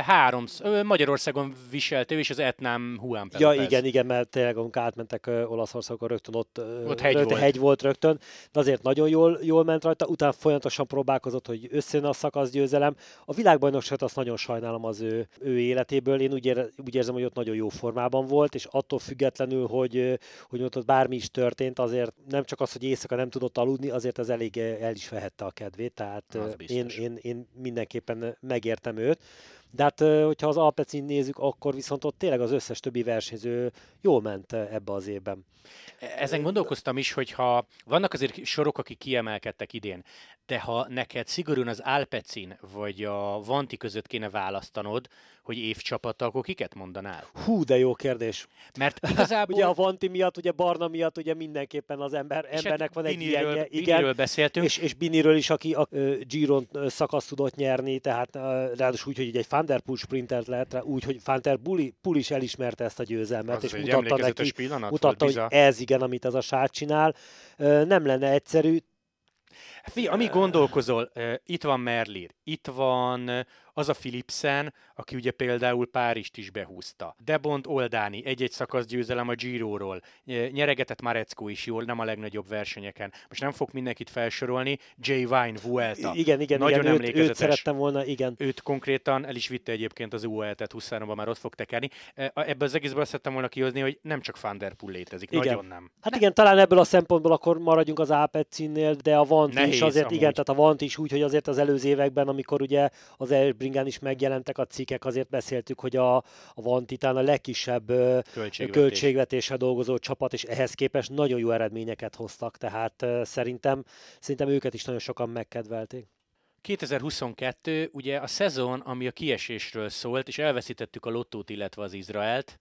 Három, Magyarországon viselt ő, és az Etnám Huán Ja, igen, igen, mert tényleg amikor átmentek Olaszországon, rögtön ott, ott hegy, rögtön, volt. hegy volt rögtön, de azért nagyon jól, jól ment rajta, utána folyamatosan próbálkozott, hogy összejön a szakasz győzelem. A világbajnokságot azt nagyon sajnálom az ő, ő életéből, én úgy, ér, úgy érzem, hogy ott nagyon jó formában volt, és attól függetlenül, hogy, hogy ott bármi is történt, azért nem csak az, hogy éjszaka nem tudott aludni, azért az elég el is vehette a kedvét, tehát én, én, én mindenképpen megértem őt. De hát, hogyha az Alpecin nézzük, akkor viszont ott tényleg az összes többi versenyző jól ment ebbe az évben. Ezen gondolkoztam is, hogyha vannak azért sorok, akik kiemelkedtek idén, de ha neked szigorúan az Alpecin vagy a Vanti között kéne választanod, hogy évcsapata, akkor kiket mondanál? Hú, de jó kérdés. Mert igazából... ugye a Vanti miatt, ugye Barna miatt ugye mindenképpen az ember, és hát embernek van egy ilyenje. Igen, Biniről beszéltünk. És, és Biniről is, aki a uh, Giron szakasz tudott nyerni, tehát uh, ráadásul úgy, hogy egy Van der Poel sprintert lehet, úgy, hogy Van der Poel is elismerte ezt a győzelmet, az és mutatta neki, pillanat, mutatta, hogy ez igen, amit ez a sát csinál. Nem lenne egyszerű, Fi, ami gondolkozol, itt van Merlir, itt van az a Philipsen, aki ugye például Párizst is behúzta. Debont Oldáni, egy-egy szakasz győzelem a Giro-ról. Nyeregetett Marecko is jól, nem a legnagyobb versenyeken. Most nem fog mindenkit felsorolni. Jay Vine, Vuelta. Igen, igen, Nagyon igen, emlékezetes. Őt, őt szerettem volna, igen. Őt konkrétan el is vitte egyébként az UEL-et 23-ban, már ott fog tekerni. Ebbe az egészből azt szerettem volna kihozni, hogy nem csak Van Der Poel létezik, igen. nagyon nem. Hát igen, talán ebből a szempontból akkor maradjunk az Apetzinnél, de a Vant Nehéz, is azért, amúgy. igen, tehát a Vant is úgy, hogy azért az előző években, amikor ugye az Elbringen is megjelentek a cikkek, azért beszéltük, hogy a, a Van Titán a legkisebb Költségvetés. költségvetéssel dolgozó csapat, és ehhez képest nagyon jó eredményeket hoztak, tehát szerintem, szerintem őket is nagyon sokan megkedvelték. 2022 ugye a szezon, ami a kiesésről szólt, és elveszítettük a lottót, illetve az Izraelt.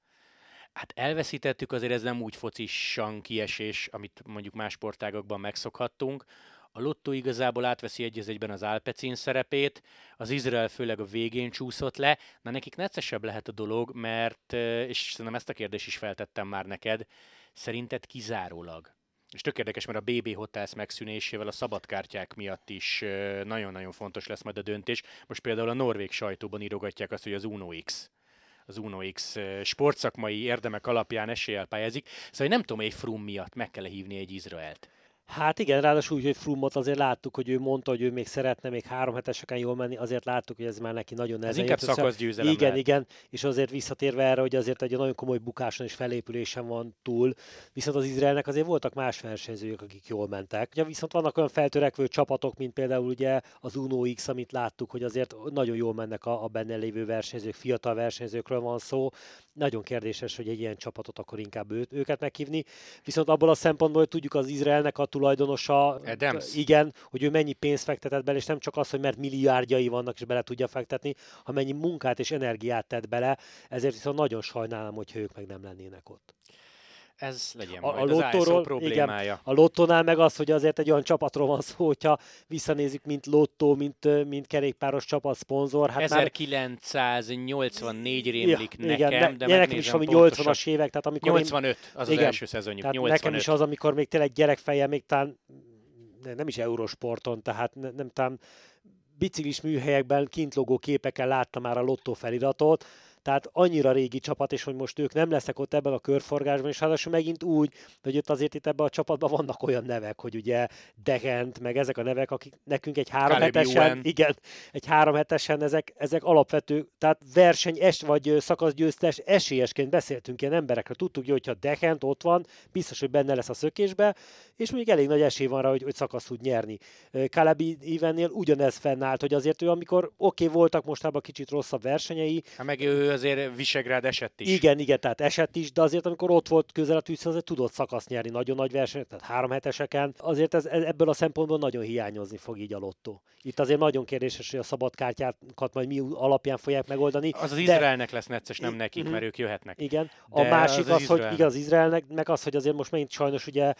Hát elveszítettük, azért ez nem úgy focisan kiesés, amit mondjuk más sportágokban megszokhattunk, a Lotto igazából átveszi egy egyben az Alpecin szerepét, az Izrael főleg a végén csúszott le, na nekik neccesebb lehet a dolog, mert, és szerintem ezt a kérdést is feltettem már neked, szerinted kizárólag és tök érdekes, mert a BB Hotels megszűnésével a szabadkártyák miatt is nagyon-nagyon fontos lesz majd a döntés. Most például a norvég sajtóban írogatják azt, hogy az Uno X az Uno X sportszakmai érdemek alapján eséllyel pályázik. Szóval nem tudom, egy Frum miatt meg kell hívni egy Izraelt. Hát igen, ráadásul úgy, hogy Frumot azért láttuk, hogy ő mondta, hogy ő még szeretne még három heteseken jól menni, azért láttuk, hogy ez már neki nagyon nehezen. Ez inkább szakasz győzelem Igen, lehet. igen, és azért visszatérve erre, hogy azért egy nagyon komoly bukáson és felépülésen van túl, viszont az Izraelnek azért voltak más versenyzők, akik jól mentek. Ugye viszont vannak olyan feltörekvő csapatok, mint például ugye az Uno X, amit láttuk, hogy azért nagyon jól mennek a, a benne lévő versenyzők, fiatal versenyzőkről van szó, nagyon kérdéses, hogy egy ilyen csapatot akkor inkább ő, őket meghívni. Viszont abból a szempontból, hogy tudjuk az Izraelnek a tulajdonosa, Adams. igen, hogy ő mennyi pénzt fektetett bele, és nem csak az, hogy mert milliárdjai vannak, és bele tudja fektetni, ha mennyi munkát és energiát tett bele, ezért viszont nagyon sajnálom, hogyha ők meg nem lennének ott ez legyen a, majd a lottóról, problémája. Igen, a lottónál meg az, hogy azért egy olyan csapatról van szó, hogyha visszanézzük, mint lottó, mint, mint kerékpáros csapat szponzor. Hát 1984 rémlik ja, nekem, igen, de, de nekem is ami 80-as évek, tehát amikor 85 én, az igen, az első szezonjuk, tehát 85. Nekem is az, amikor még tényleg gyerekfejjel, még talán nem is Eurosporton, tehát nem, nem talán biciklis műhelyekben kintlogó képeken láttam már a lottó feliratot, tehát annyira régi csapat, és hogy most ők nem lesznek ott ebben a körforgásban, és ráadásul megint úgy, hogy ott azért itt ebben a csapatban vannak olyan nevek, hogy ugye Degent, meg ezek a nevek, akik nekünk egy három hetesen, igen, egy három hetesen ezek, ezek alapvető, tehát verseny es, vagy szakaszgyőztes esélyesként beszéltünk ilyen emberekről. Tudtuk, hogy ha Degent ott van, biztos, hogy benne lesz a szökésbe, és mondjuk elég nagy esély van rá, hogy, hogy szakasz tud nyerni. Kalebi Ivennél ugyanez fennállt, hogy azért ő, amikor oké, okay, voltak mostában kicsit rosszabb versenyei. Hát meg ő azért Visegrád esett is. Igen, igen, tehát esett is, de azért amikor ott volt közel a tűz, azért tudott szakasz nyerni nagyon nagy versenyt, tehát három heteseken. Azért ez, ebből a szempontból nagyon hiányozni fog így a lottó. Itt azért nagyon kérdéses, hogy a szabadkártyákat majd mi alapján fogják megoldani. Az az Izraelnek lesz necces, nem nekik, mm-hmm. mert ők jöhetnek. Igen. A de másik az, az, az hogy igaz Izraelnek, meg az, hogy azért most megint sajnos ugye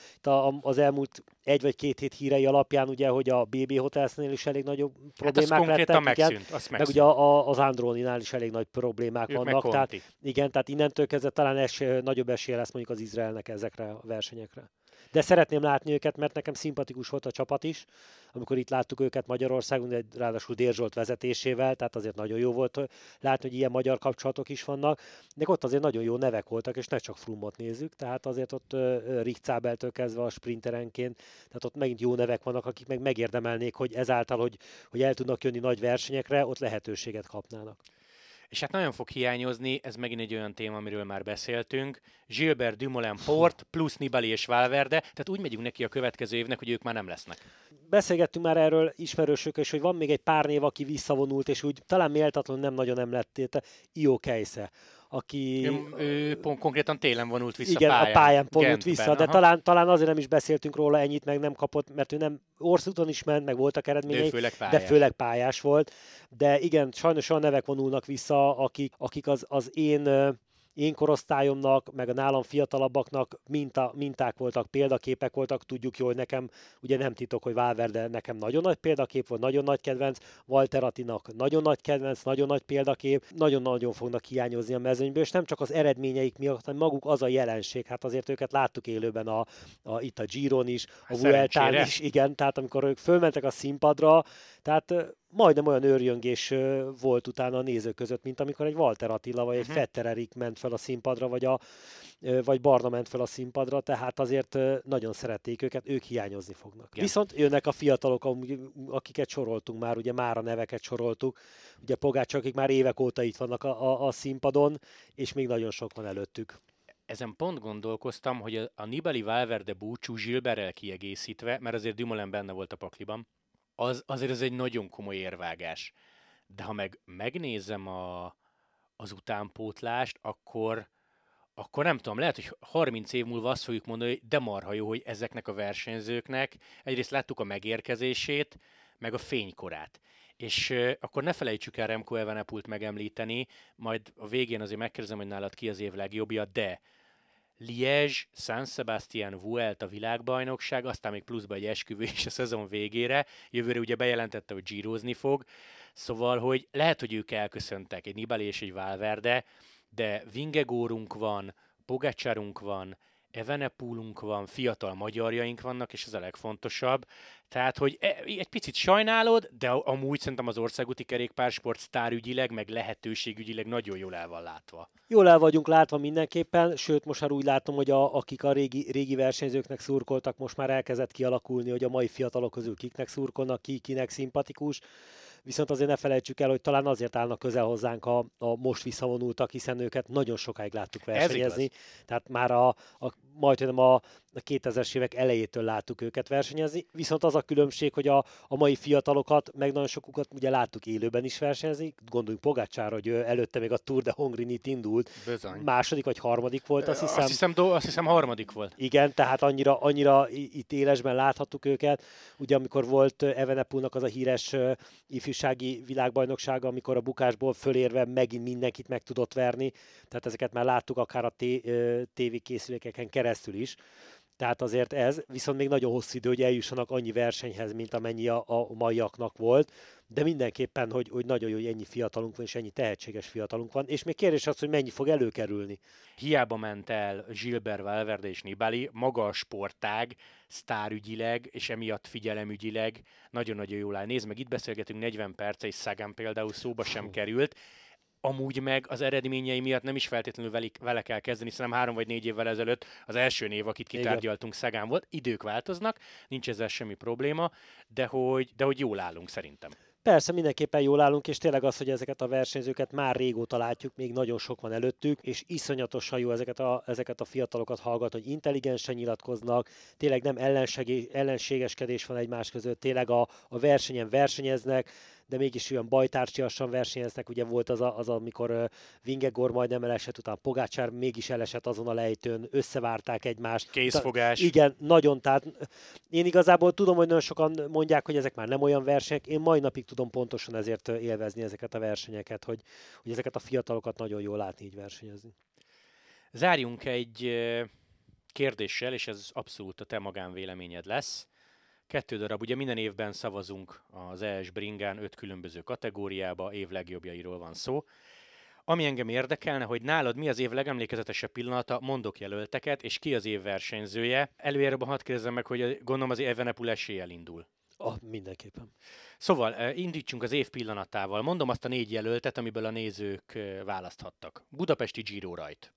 az elmúlt egy vagy két hét hírei alapján, ugye, hogy a BB Hotelsnél is elég nagyobb problémák hát lettek. Megszűnt, igen, megszűnt. Meg ugye a, az Androninál is elég nagy problémák problémák ők vannak. Tehát, igen, tehát innentől kezdve talán es, nagyobb esélye lesz mondjuk az Izraelnek ezekre a versenyekre. De szeretném látni őket, mert nekem szimpatikus volt a csapat is, amikor itt láttuk őket Magyarországon, de ráadásul Dérzsolt vezetésével, tehát azért nagyon jó volt látni, hogy ilyen magyar kapcsolatok is vannak. De ott azért nagyon jó nevek voltak, és ne csak Frumot nézzük, tehát azért ott Rick kezdve a sprinterenként, tehát ott megint jó nevek vannak, akik meg megérdemelnék, hogy ezáltal, hogy, hogy el tudnak jönni nagy versenyekre, ott lehetőséget kapnának. És hát nagyon fog hiányozni, ez megint egy olyan téma, amiről már beszéltünk, Gilbert Dumoulin Port plusz Nibali és Valverde, tehát úgy megyünk neki a következő évnek, hogy ők már nem lesznek. Beszélgettünk már erről ismerősök, és hogy van még egy pár név, aki visszavonult, és úgy talán méltatlan nem nagyon nem lett, Io Keise aki... Ő, ő pont konkrétan télen vonult vissza Igen, pályán. a pályán vonult vissza, de talán, talán azért nem is beszéltünk róla ennyit, meg nem kapott, mert ő nem országúton is ment, meg voltak eredményei, de főleg pályás, de főleg pályás volt. De igen, sajnos olyan nevek vonulnak vissza, akik, akik az, az én én korosztályomnak, meg a nálam fiatalabbaknak minta, minták voltak, példaképek voltak, tudjuk jól, hogy nekem ugye nem titok, hogy Valverde nekem nagyon nagy példakép volt, nagyon nagy kedvenc, Walter Atinak nagyon nagy kedvenc, nagyon nagy példakép, nagyon-nagyon fognak hiányozni a mezőnyből, és nem csak az eredményeik miatt, hanem maguk az a jelenség, hát azért őket láttuk élőben a, a itt a Giron is, a Vueltán is, igen, tehát amikor ők fölmentek a színpadra, tehát majdnem olyan őrjöngés volt utána a nézők között, mint amikor egy Walter Attila vagy egy uh-huh. Fetter Erik ment fel a színpadra, vagy, a, vagy Barna ment fel a színpadra, tehát azért nagyon szerették őket, ők hiányozni fognak. Igen. Viszont jönnek a fiatalok, akiket soroltunk már, ugye már a neveket soroltuk, ugye Pogács, akik már évek óta itt vannak a, a, a színpadon, és még nagyon sok van előttük ezen pont gondolkoztam, hogy a, a Nibali Valverde búcsú Gilberrel kiegészítve, mert azért Dumoulin benne volt a pakliban, az, azért ez egy nagyon komoly érvágás. De ha meg megnézem a, az utánpótlást, akkor, akkor nem tudom, lehet, hogy 30 év múlva azt fogjuk mondani, hogy de marha jó, hogy ezeknek a versenyzőknek egyrészt láttuk a megérkezését, meg a fénykorát. És uh, akkor ne felejtsük el Remco Evenepult megemlíteni, majd a végén azért megkérdezem, hogy nálad ki az év legjobbja, de Liège, San Sebastian, Vuelt a világbajnokság, aztán még pluszba egy esküvő is a szezon végére. Jövőre ugye bejelentette, hogy gyírozni fog. Szóval, hogy lehet, hogy ők elköszöntek, egy Nibali és egy Valverde, de Vingegórunk van, Pogacsarunk van, Evenepulunk van, fiatal magyarjaink vannak, és ez a legfontosabb. Tehát, hogy e, egy picit sajnálod, de amúgy szerintem az országúti kerékpársport sztárügyileg, meg lehetőségügyileg nagyon jól el van látva. Jól el vagyunk látva mindenképpen, sőt most már úgy látom, hogy a, akik a régi, régi versenyzőknek szurkoltak, most már elkezdett kialakulni, hogy a mai fiatalok közül kiknek szurkolnak, ki kinek szimpatikus viszont azért ne felejtsük el, hogy talán azért állnak közel hozzánk a, a most visszavonultak, hiszen őket nagyon sokáig láttuk versenyezni. Tehát már a, a majdnem a, a 2000-es évek elejétől láttuk őket versenyezni, viszont az a különbség, hogy a, a mai fiatalokat, meg nagyon sokukat ugye láttuk élőben is versenyezni, gondoljunk Pogácsára, hogy előtte még a Tour de Hongrinit indult, Bizony. második vagy harmadik volt, azt hiszem. Azt hiszem, do, azt hiszem harmadik volt. Igen, tehát annyira, annyira itt élesben láthattuk őket, ugye amikor volt Evenepulnak az a híres ifjúsági világbajnoksága, amikor a bukásból fölérve megint mindenkit meg tudott verni, tehát ezeket már láttuk akár a tévékészülékeken keresztül, keresztül is. Tehát azért ez, viszont még nagyon hosszú idő, hogy eljussanak annyi versenyhez, mint amennyi a, a maiaknak volt, de mindenképpen, hogy, hogy nagyon jó, hogy ennyi fiatalunk van, és ennyi tehetséges fiatalunk van, és még kérdés az, hogy mennyi fog előkerülni. Hiába ment el Gilbert Valverde és Nibali, maga a sportág, sztárügyileg, és emiatt figyelemügyileg nagyon-nagyon jól áll. Nézd meg, itt beszélgetünk 40 perc, és Sagan például szóba sem került, amúgy meg az eredményei miatt nem is feltétlenül velik, vele kell kezdeni, hiszen három vagy négy évvel ezelőtt az első név, akit kitárgyaltunk, Szegán volt. Idők változnak, nincs ezzel semmi probléma, de hogy, de hogy jól állunk szerintem. Persze, mindenképpen jól állunk, és tényleg az, hogy ezeket a versenyzőket már régóta látjuk, még nagyon sok van előttük, és iszonyatosan jó ezeket a, ezeket a fiatalokat hallgatni, hogy intelligensen nyilatkoznak, tényleg nem ellenségeskedés van egymás között, tényleg a, a versenyen versenyeznek, de mégis olyan bajtársiasan versenyeznek, ugye volt az, a, az amikor Vingegor majdnem elesett, utána Pogácsár mégis elesett azon a lejtőn, összevárták egymást. Készfogás. Ta, igen, nagyon, tehát én igazából tudom, hogy nagyon sokan mondják, hogy ezek már nem olyan versenyek, én mai napig tudom pontosan ezért élvezni ezeket a versenyeket, hogy, hogy ezeket a fiatalokat nagyon jól látni így versenyezni. Zárjunk egy kérdéssel, és ez abszolút a te magánvéleményed lesz. Kettő darab, ugye minden évben szavazunk az ES Bringán öt különböző kategóriába, év legjobbjairól van szó. Ami engem érdekelne, hogy nálad mi az év legemlékezetesebb pillanata, mondok jelölteket, és ki az év versenyzője. Előjáróban hadd kérdezzem meg, hogy gondolom az Evenepul eséllyel indul. Ah, mindenképpen. Szóval eh, indítsunk az év pillanatával. Mondom azt a négy jelöltet, amiből a nézők eh, választhattak. Budapesti Giro rajt.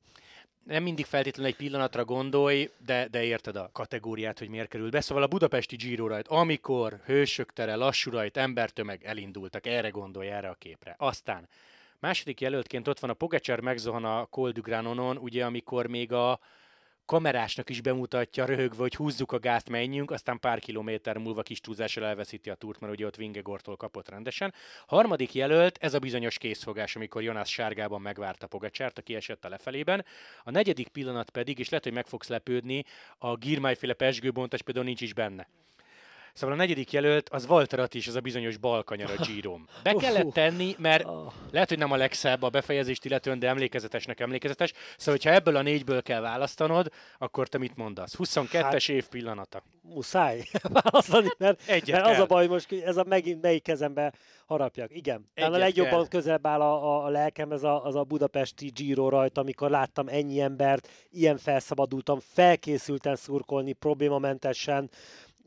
Nem mindig feltétlenül egy pillanatra gondolj, de, de érted a kategóriát, hogy miért került be. Szóval a budapesti Giro rajt, amikor hősök tere, lassú rajt, embertömeg elindultak, erre gondolj, erre a képre. Aztán második jelöltként ott van a Pogacar megzohan a Col du Granonon, ugye amikor még a kamerásnak is bemutatja röhögve, hogy húzzuk a gázt, menjünk, aztán pár kilométer múlva kis túlzással elveszíti a túrt, mert ugye ott Vingegortól kapott rendesen. Harmadik jelölt, ez a bizonyos készfogás, amikor Jonas sárgában megvárta Pogacsárt, aki esett a lefelében. A negyedik pillanat pedig, és lehet, hogy meg fogsz lepődni, a Girmájféle pesgőbontas például nincs is benne. Szóval a negyedik jelölt az Walter is, az a bizonyos balkanyar a Girom. Be kellett tenni, mert ah. lehet, hogy nem a legszebb a befejezést illetően, de emlékezetesnek emlékezetes. Szóval, hogyha ebből a négyből kell választanod, akkor te mit mondasz? 22-es hát, év pillanata. Muszáj választani, mert, mert az a baj, most ez a megint melyik kezembe harapjak. Igen. Egyet a legjobban kell. közelebb áll a, a, a lelkem ez a, az a budapesti Giro rajta, amikor láttam ennyi embert, ilyen felszabadultam, felkészülten szurkolni, problémamentesen,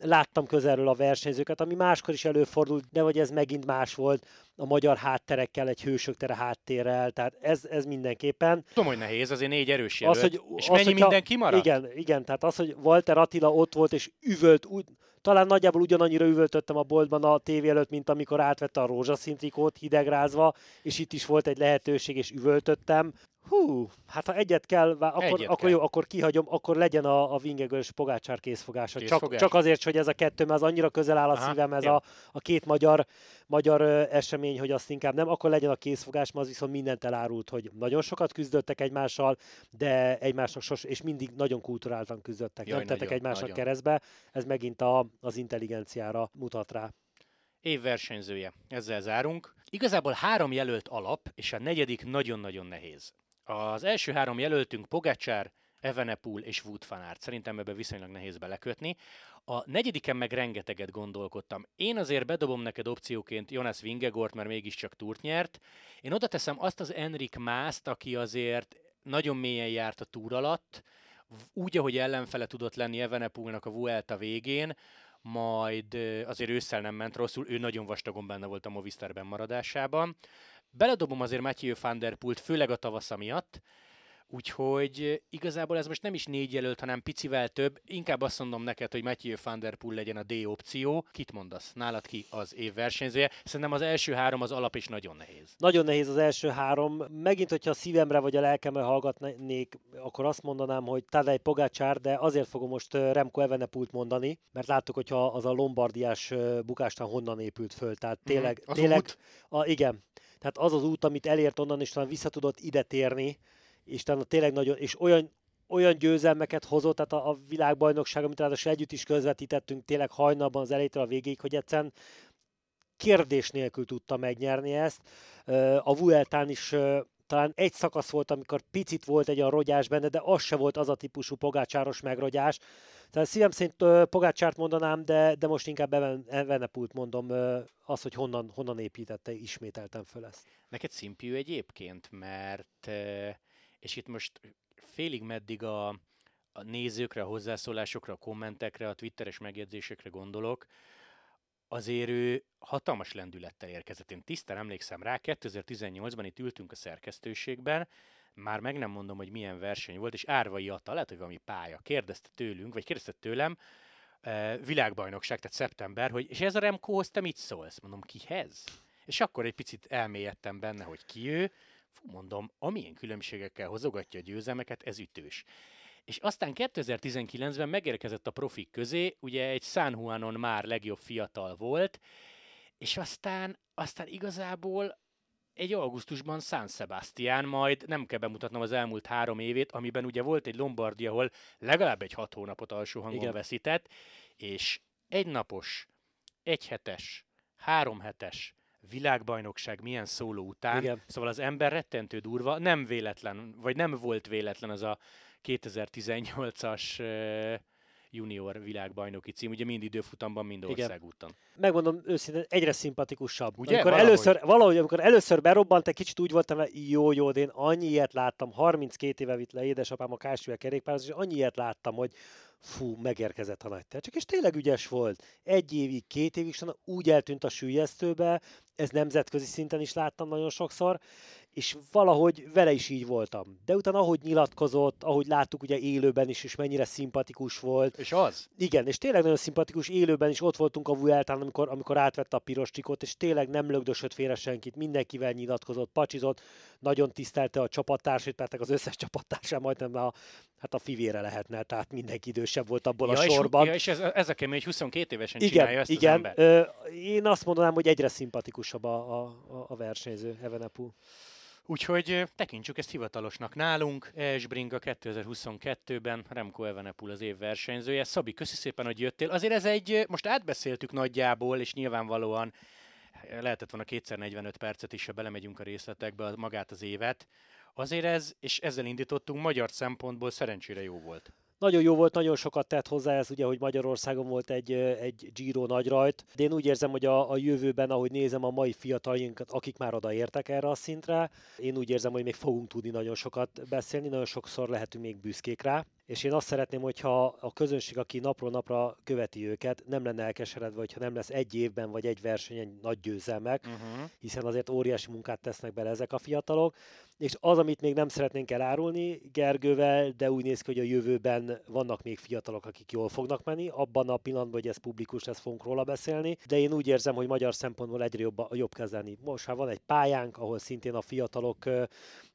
láttam közelről a versenyzőket, ami máskor is előfordult, de hogy ez megint más volt a magyar hátterekkel, egy hősök tere háttérrel, tehát ez, ez mindenképpen. Tudom, hogy nehéz, azért négy erős jelölt. Az, hogy, és az, mennyi hogyha, minden kimaradt? Igen, igen, tehát az, hogy Walter Attila ott volt és üvölt, úgy, talán nagyjából ugyanannyira üvöltöttem a boltban a tévé előtt, mint amikor átvette a rózsaszín trikót hidegrázva, és itt is volt egy lehetőség, és üvöltöttem. Hú, hát ha egyet kell, akkor, egyet akkor kell. jó, akkor kihagyom, akkor legyen a, a Vingegös Pogácsár készfogása. Csak, csak azért, hogy ez a kettő, mert az annyira közel áll a Aha, szívem, ez a, a két magyar, magyar esemény, hogy azt inkább nem, akkor legyen a készfogás, mert az viszont mindent elárult, hogy nagyon sokat küzdöttek egymással, de egymásnak sos, és mindig nagyon kulturáltan küzdöttek, Jaj, nem tettek egymásnak nagyon. keresztbe, ez megint a, az intelligenciára mutat rá. Év versenyzője. Ezzel zárunk. Igazából három jelölt alap, és a negyedik nagyon-nagyon nehéz. Az első három jelöltünk Pogacsár, Evenepul és Wood van. Szerintem ebbe viszonylag nehéz belekötni. A negyediken meg rengeteget gondolkodtam. Én azért bedobom neked opcióként Jonas Vingegort, mert mégiscsak túrt nyert. Én oda teszem azt az Enrik Mászt, aki azért nagyon mélyen járt a túr alatt, úgy, ahogy ellenfele tudott lenni Evenepulnak a Vuelta végén, majd azért ősszel nem ment rosszul, ő nagyon vastagon benne volt a Movistar maradásában. Beledobom azért Matthew van der Pult, főleg a tavasza miatt, Úgyhogy igazából ez most nem is négy jelölt, hanem picivel több. Inkább azt mondom neked, hogy Matthew van der Poel legyen a D opció. Kit mondasz? Nálad ki az év versenyzője? Szerintem az első három az alap is nagyon nehéz. Nagyon nehéz az első három. Megint, hogyha a szívemre vagy a lelkemre hallgatnék, akkor azt mondanám, hogy Tadej Pogácsár, de azért fogom most Remco Evenepult mondani, mert láttuk, hogyha az a lombardiás bukástán honnan épült föl. Tehát mhm. tényleg, mm, tényleg a, igen, tehát az az út, amit elért onnan, és talán vissza tudott ide térni, és talán tényleg nagyon, és olyan, olyan győzelmeket hozott, tehát a, a világbajnokság, amit ráadásul együtt is közvetítettünk tényleg hajnalban az elejétől a végéig, hogy egyszerűen kérdés nélkül tudta megnyerni ezt. A Vueltán is talán egy szakasz volt, amikor picit volt egy a rogyás benne, de az se volt az a típusú pogácsáros megrogyás. Tehát szívem szerint Pogácsárt mondanám, de, de most inkább Evenepult mondom, az, hogy honnan, honnan építette, ismételtem föl ezt. Neked szimpiú egyébként, mert és itt most félig meddig a, a nézőkre, a hozzászólásokra, a kommentekre, a twitteres megjegyzésekre gondolok, azért ő hatalmas lendülettel érkezett. Én tisztán emlékszem rá, 2018-ban itt ültünk a szerkesztőségben, már meg nem mondom, hogy milyen verseny volt, és Árvai Atta, lehet, hogy valami pálya, kérdezte tőlünk, vagy kérdezte tőlem, világbajnokság, tehát szeptember, hogy és ez a Remcohoz te mit szólsz? Mondom, kihez? És akkor egy picit elmélyedtem benne, hogy ki ő, Fú, mondom, amilyen különbségekkel hozogatja a győzelmeket, ez ütős. És aztán 2019-ben megérkezett a profik közé, ugye egy San Juanon már legjobb fiatal volt, és aztán, aztán igazából egy augusztusban San Sebastian, majd nem kell bemutatnom az elmúlt három évét, amiben ugye volt egy Lombardia, ahol legalább egy hat hónapot alsó hangon Igen. veszített, és egy napos, egy hetes, három hetes, világbajnokság milyen szóló után. Igen. Szóval az ember rettentő durva, nem véletlen, vagy nem volt véletlen az a 2018-as junior világbajnoki cím, ugye mind időfutamban, mind országúton. Megmondom őszintén, egyre szimpatikusabb. Ugye? Amikor Valahogy. először, valahogy, amikor először berobbant, egy kicsit úgy voltam, hogy jó, jó, de én annyi ilyet láttam, 32 éve vitt le édesapám a Kásviel kerékpározni, és annyi ilyet láttam, hogy fú, megérkezett a nagy csak és tényleg ügyes volt. Egy évig, két évig, úgy eltűnt a sülyeztőbe, ez nemzetközi szinten is láttam nagyon sokszor, és valahogy vele is így voltam. De utána ahogy nyilatkozott, ahogy láttuk ugye élőben is, és mennyire szimpatikus volt. És az? Igen, és tényleg nagyon szimpatikus, élőben is ott voltunk a Vueltán, amikor, amikor átvette a piros csikot, és tényleg nem lögdösött félre senkit, mindenkivel nyilatkozott, pacsizott, nagyon tisztelte a csapattársait, mert az összes csapattársát majdnem a, hát a fivére lehetne, tehát mindenki idősebb volt abból ja, a sorban. És, ja, és ez, ez a kemény, hogy 22 évesen igen, csinálja ezt igen. az ember. Ö, én azt mondanám, hogy egyre szimpatikusabb a, a, a versenyző, Evenepoel. Úgyhogy tekintsük ezt hivatalosnak nálunk. Esbringa 2022-ben, Remco Evenepoel az év versenyzője. Szabi, köszi szépen, hogy jöttél. Azért ez egy, most átbeszéltük nagyjából, és nyilvánvalóan lehetett volna kétszer 45 percet is, ha belemegyünk a részletekbe, magát az évet. Azért ez, és ezzel indítottunk, magyar szempontból szerencsére jó volt. Nagyon jó volt, nagyon sokat tett hozzá ez, ugye, hogy Magyarországon volt egy, egy Giro nagy rajt, de én úgy érzem, hogy a, a jövőben, ahogy nézem a mai fiataljainkat, akik már odaértek erre a szintre, én úgy érzem, hogy még fogunk tudni nagyon sokat beszélni, nagyon sokszor lehetünk még büszkék rá, és én azt szeretném, hogyha a közönség, aki napról napra követi őket, nem lenne elkeseredve, hogyha nem lesz egy évben vagy egy versenyen nagy győzelmek, Uh-huh. hiszen azért óriási munkát tesznek bele ezek a fiatalok, és az, amit még nem szeretnénk elárulni Gergővel, de úgy néz ki, hogy a jövőben vannak még fiatalok, akik jól fognak menni, abban a pillanatban, hogy ez publikus lesz, fogunk róla beszélni, de én úgy érzem, hogy magyar szempontból egyre jobb, jobb kezelni. Most már van egy pályánk, ahol szintén a fiatalok,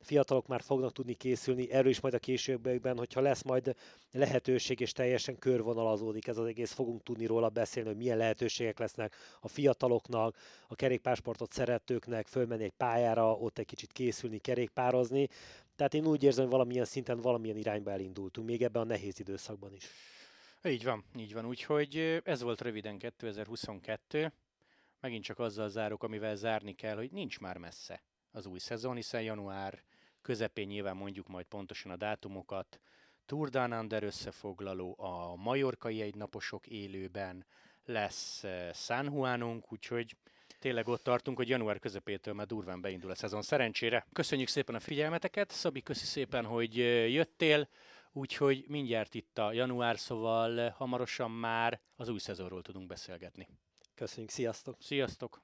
fiatalok már fognak tudni készülni, erről is majd a későbbiekben, hogyha lesz majd lehetőség és teljesen körvonalazódik ez az egész, fogunk tudni róla beszélni, hogy milyen lehetőségek lesznek a fiataloknak, a kerékpársportot szeretőknek, fölmenni egy pályára, ott egy kicsit készülni, kerékpározni. Tehát én úgy érzem, hogy valamilyen szinten, valamilyen irányba elindultunk, még ebben a nehéz időszakban is. Így van, így van. Úgyhogy ez volt röviden 2022. Megint csak azzal zárok, amivel zárni kell, hogy nincs már messze az új szezon, hiszen január közepén nyilván mondjuk majd pontosan a dátumokat. Tour Down Under összefoglaló, a Majorkai egynaposok élőben lesz San Juanunk, úgyhogy Tényleg ott tartunk, hogy január közepétől már durván beindul a szezon. Szerencsére. Köszönjük szépen a figyelmeteket. Szabi, köszi szépen, hogy jöttél. Úgyhogy mindjárt itt a január, szóval hamarosan már az új szezonról tudunk beszélgetni. Köszönjük, sziasztok! Sziasztok!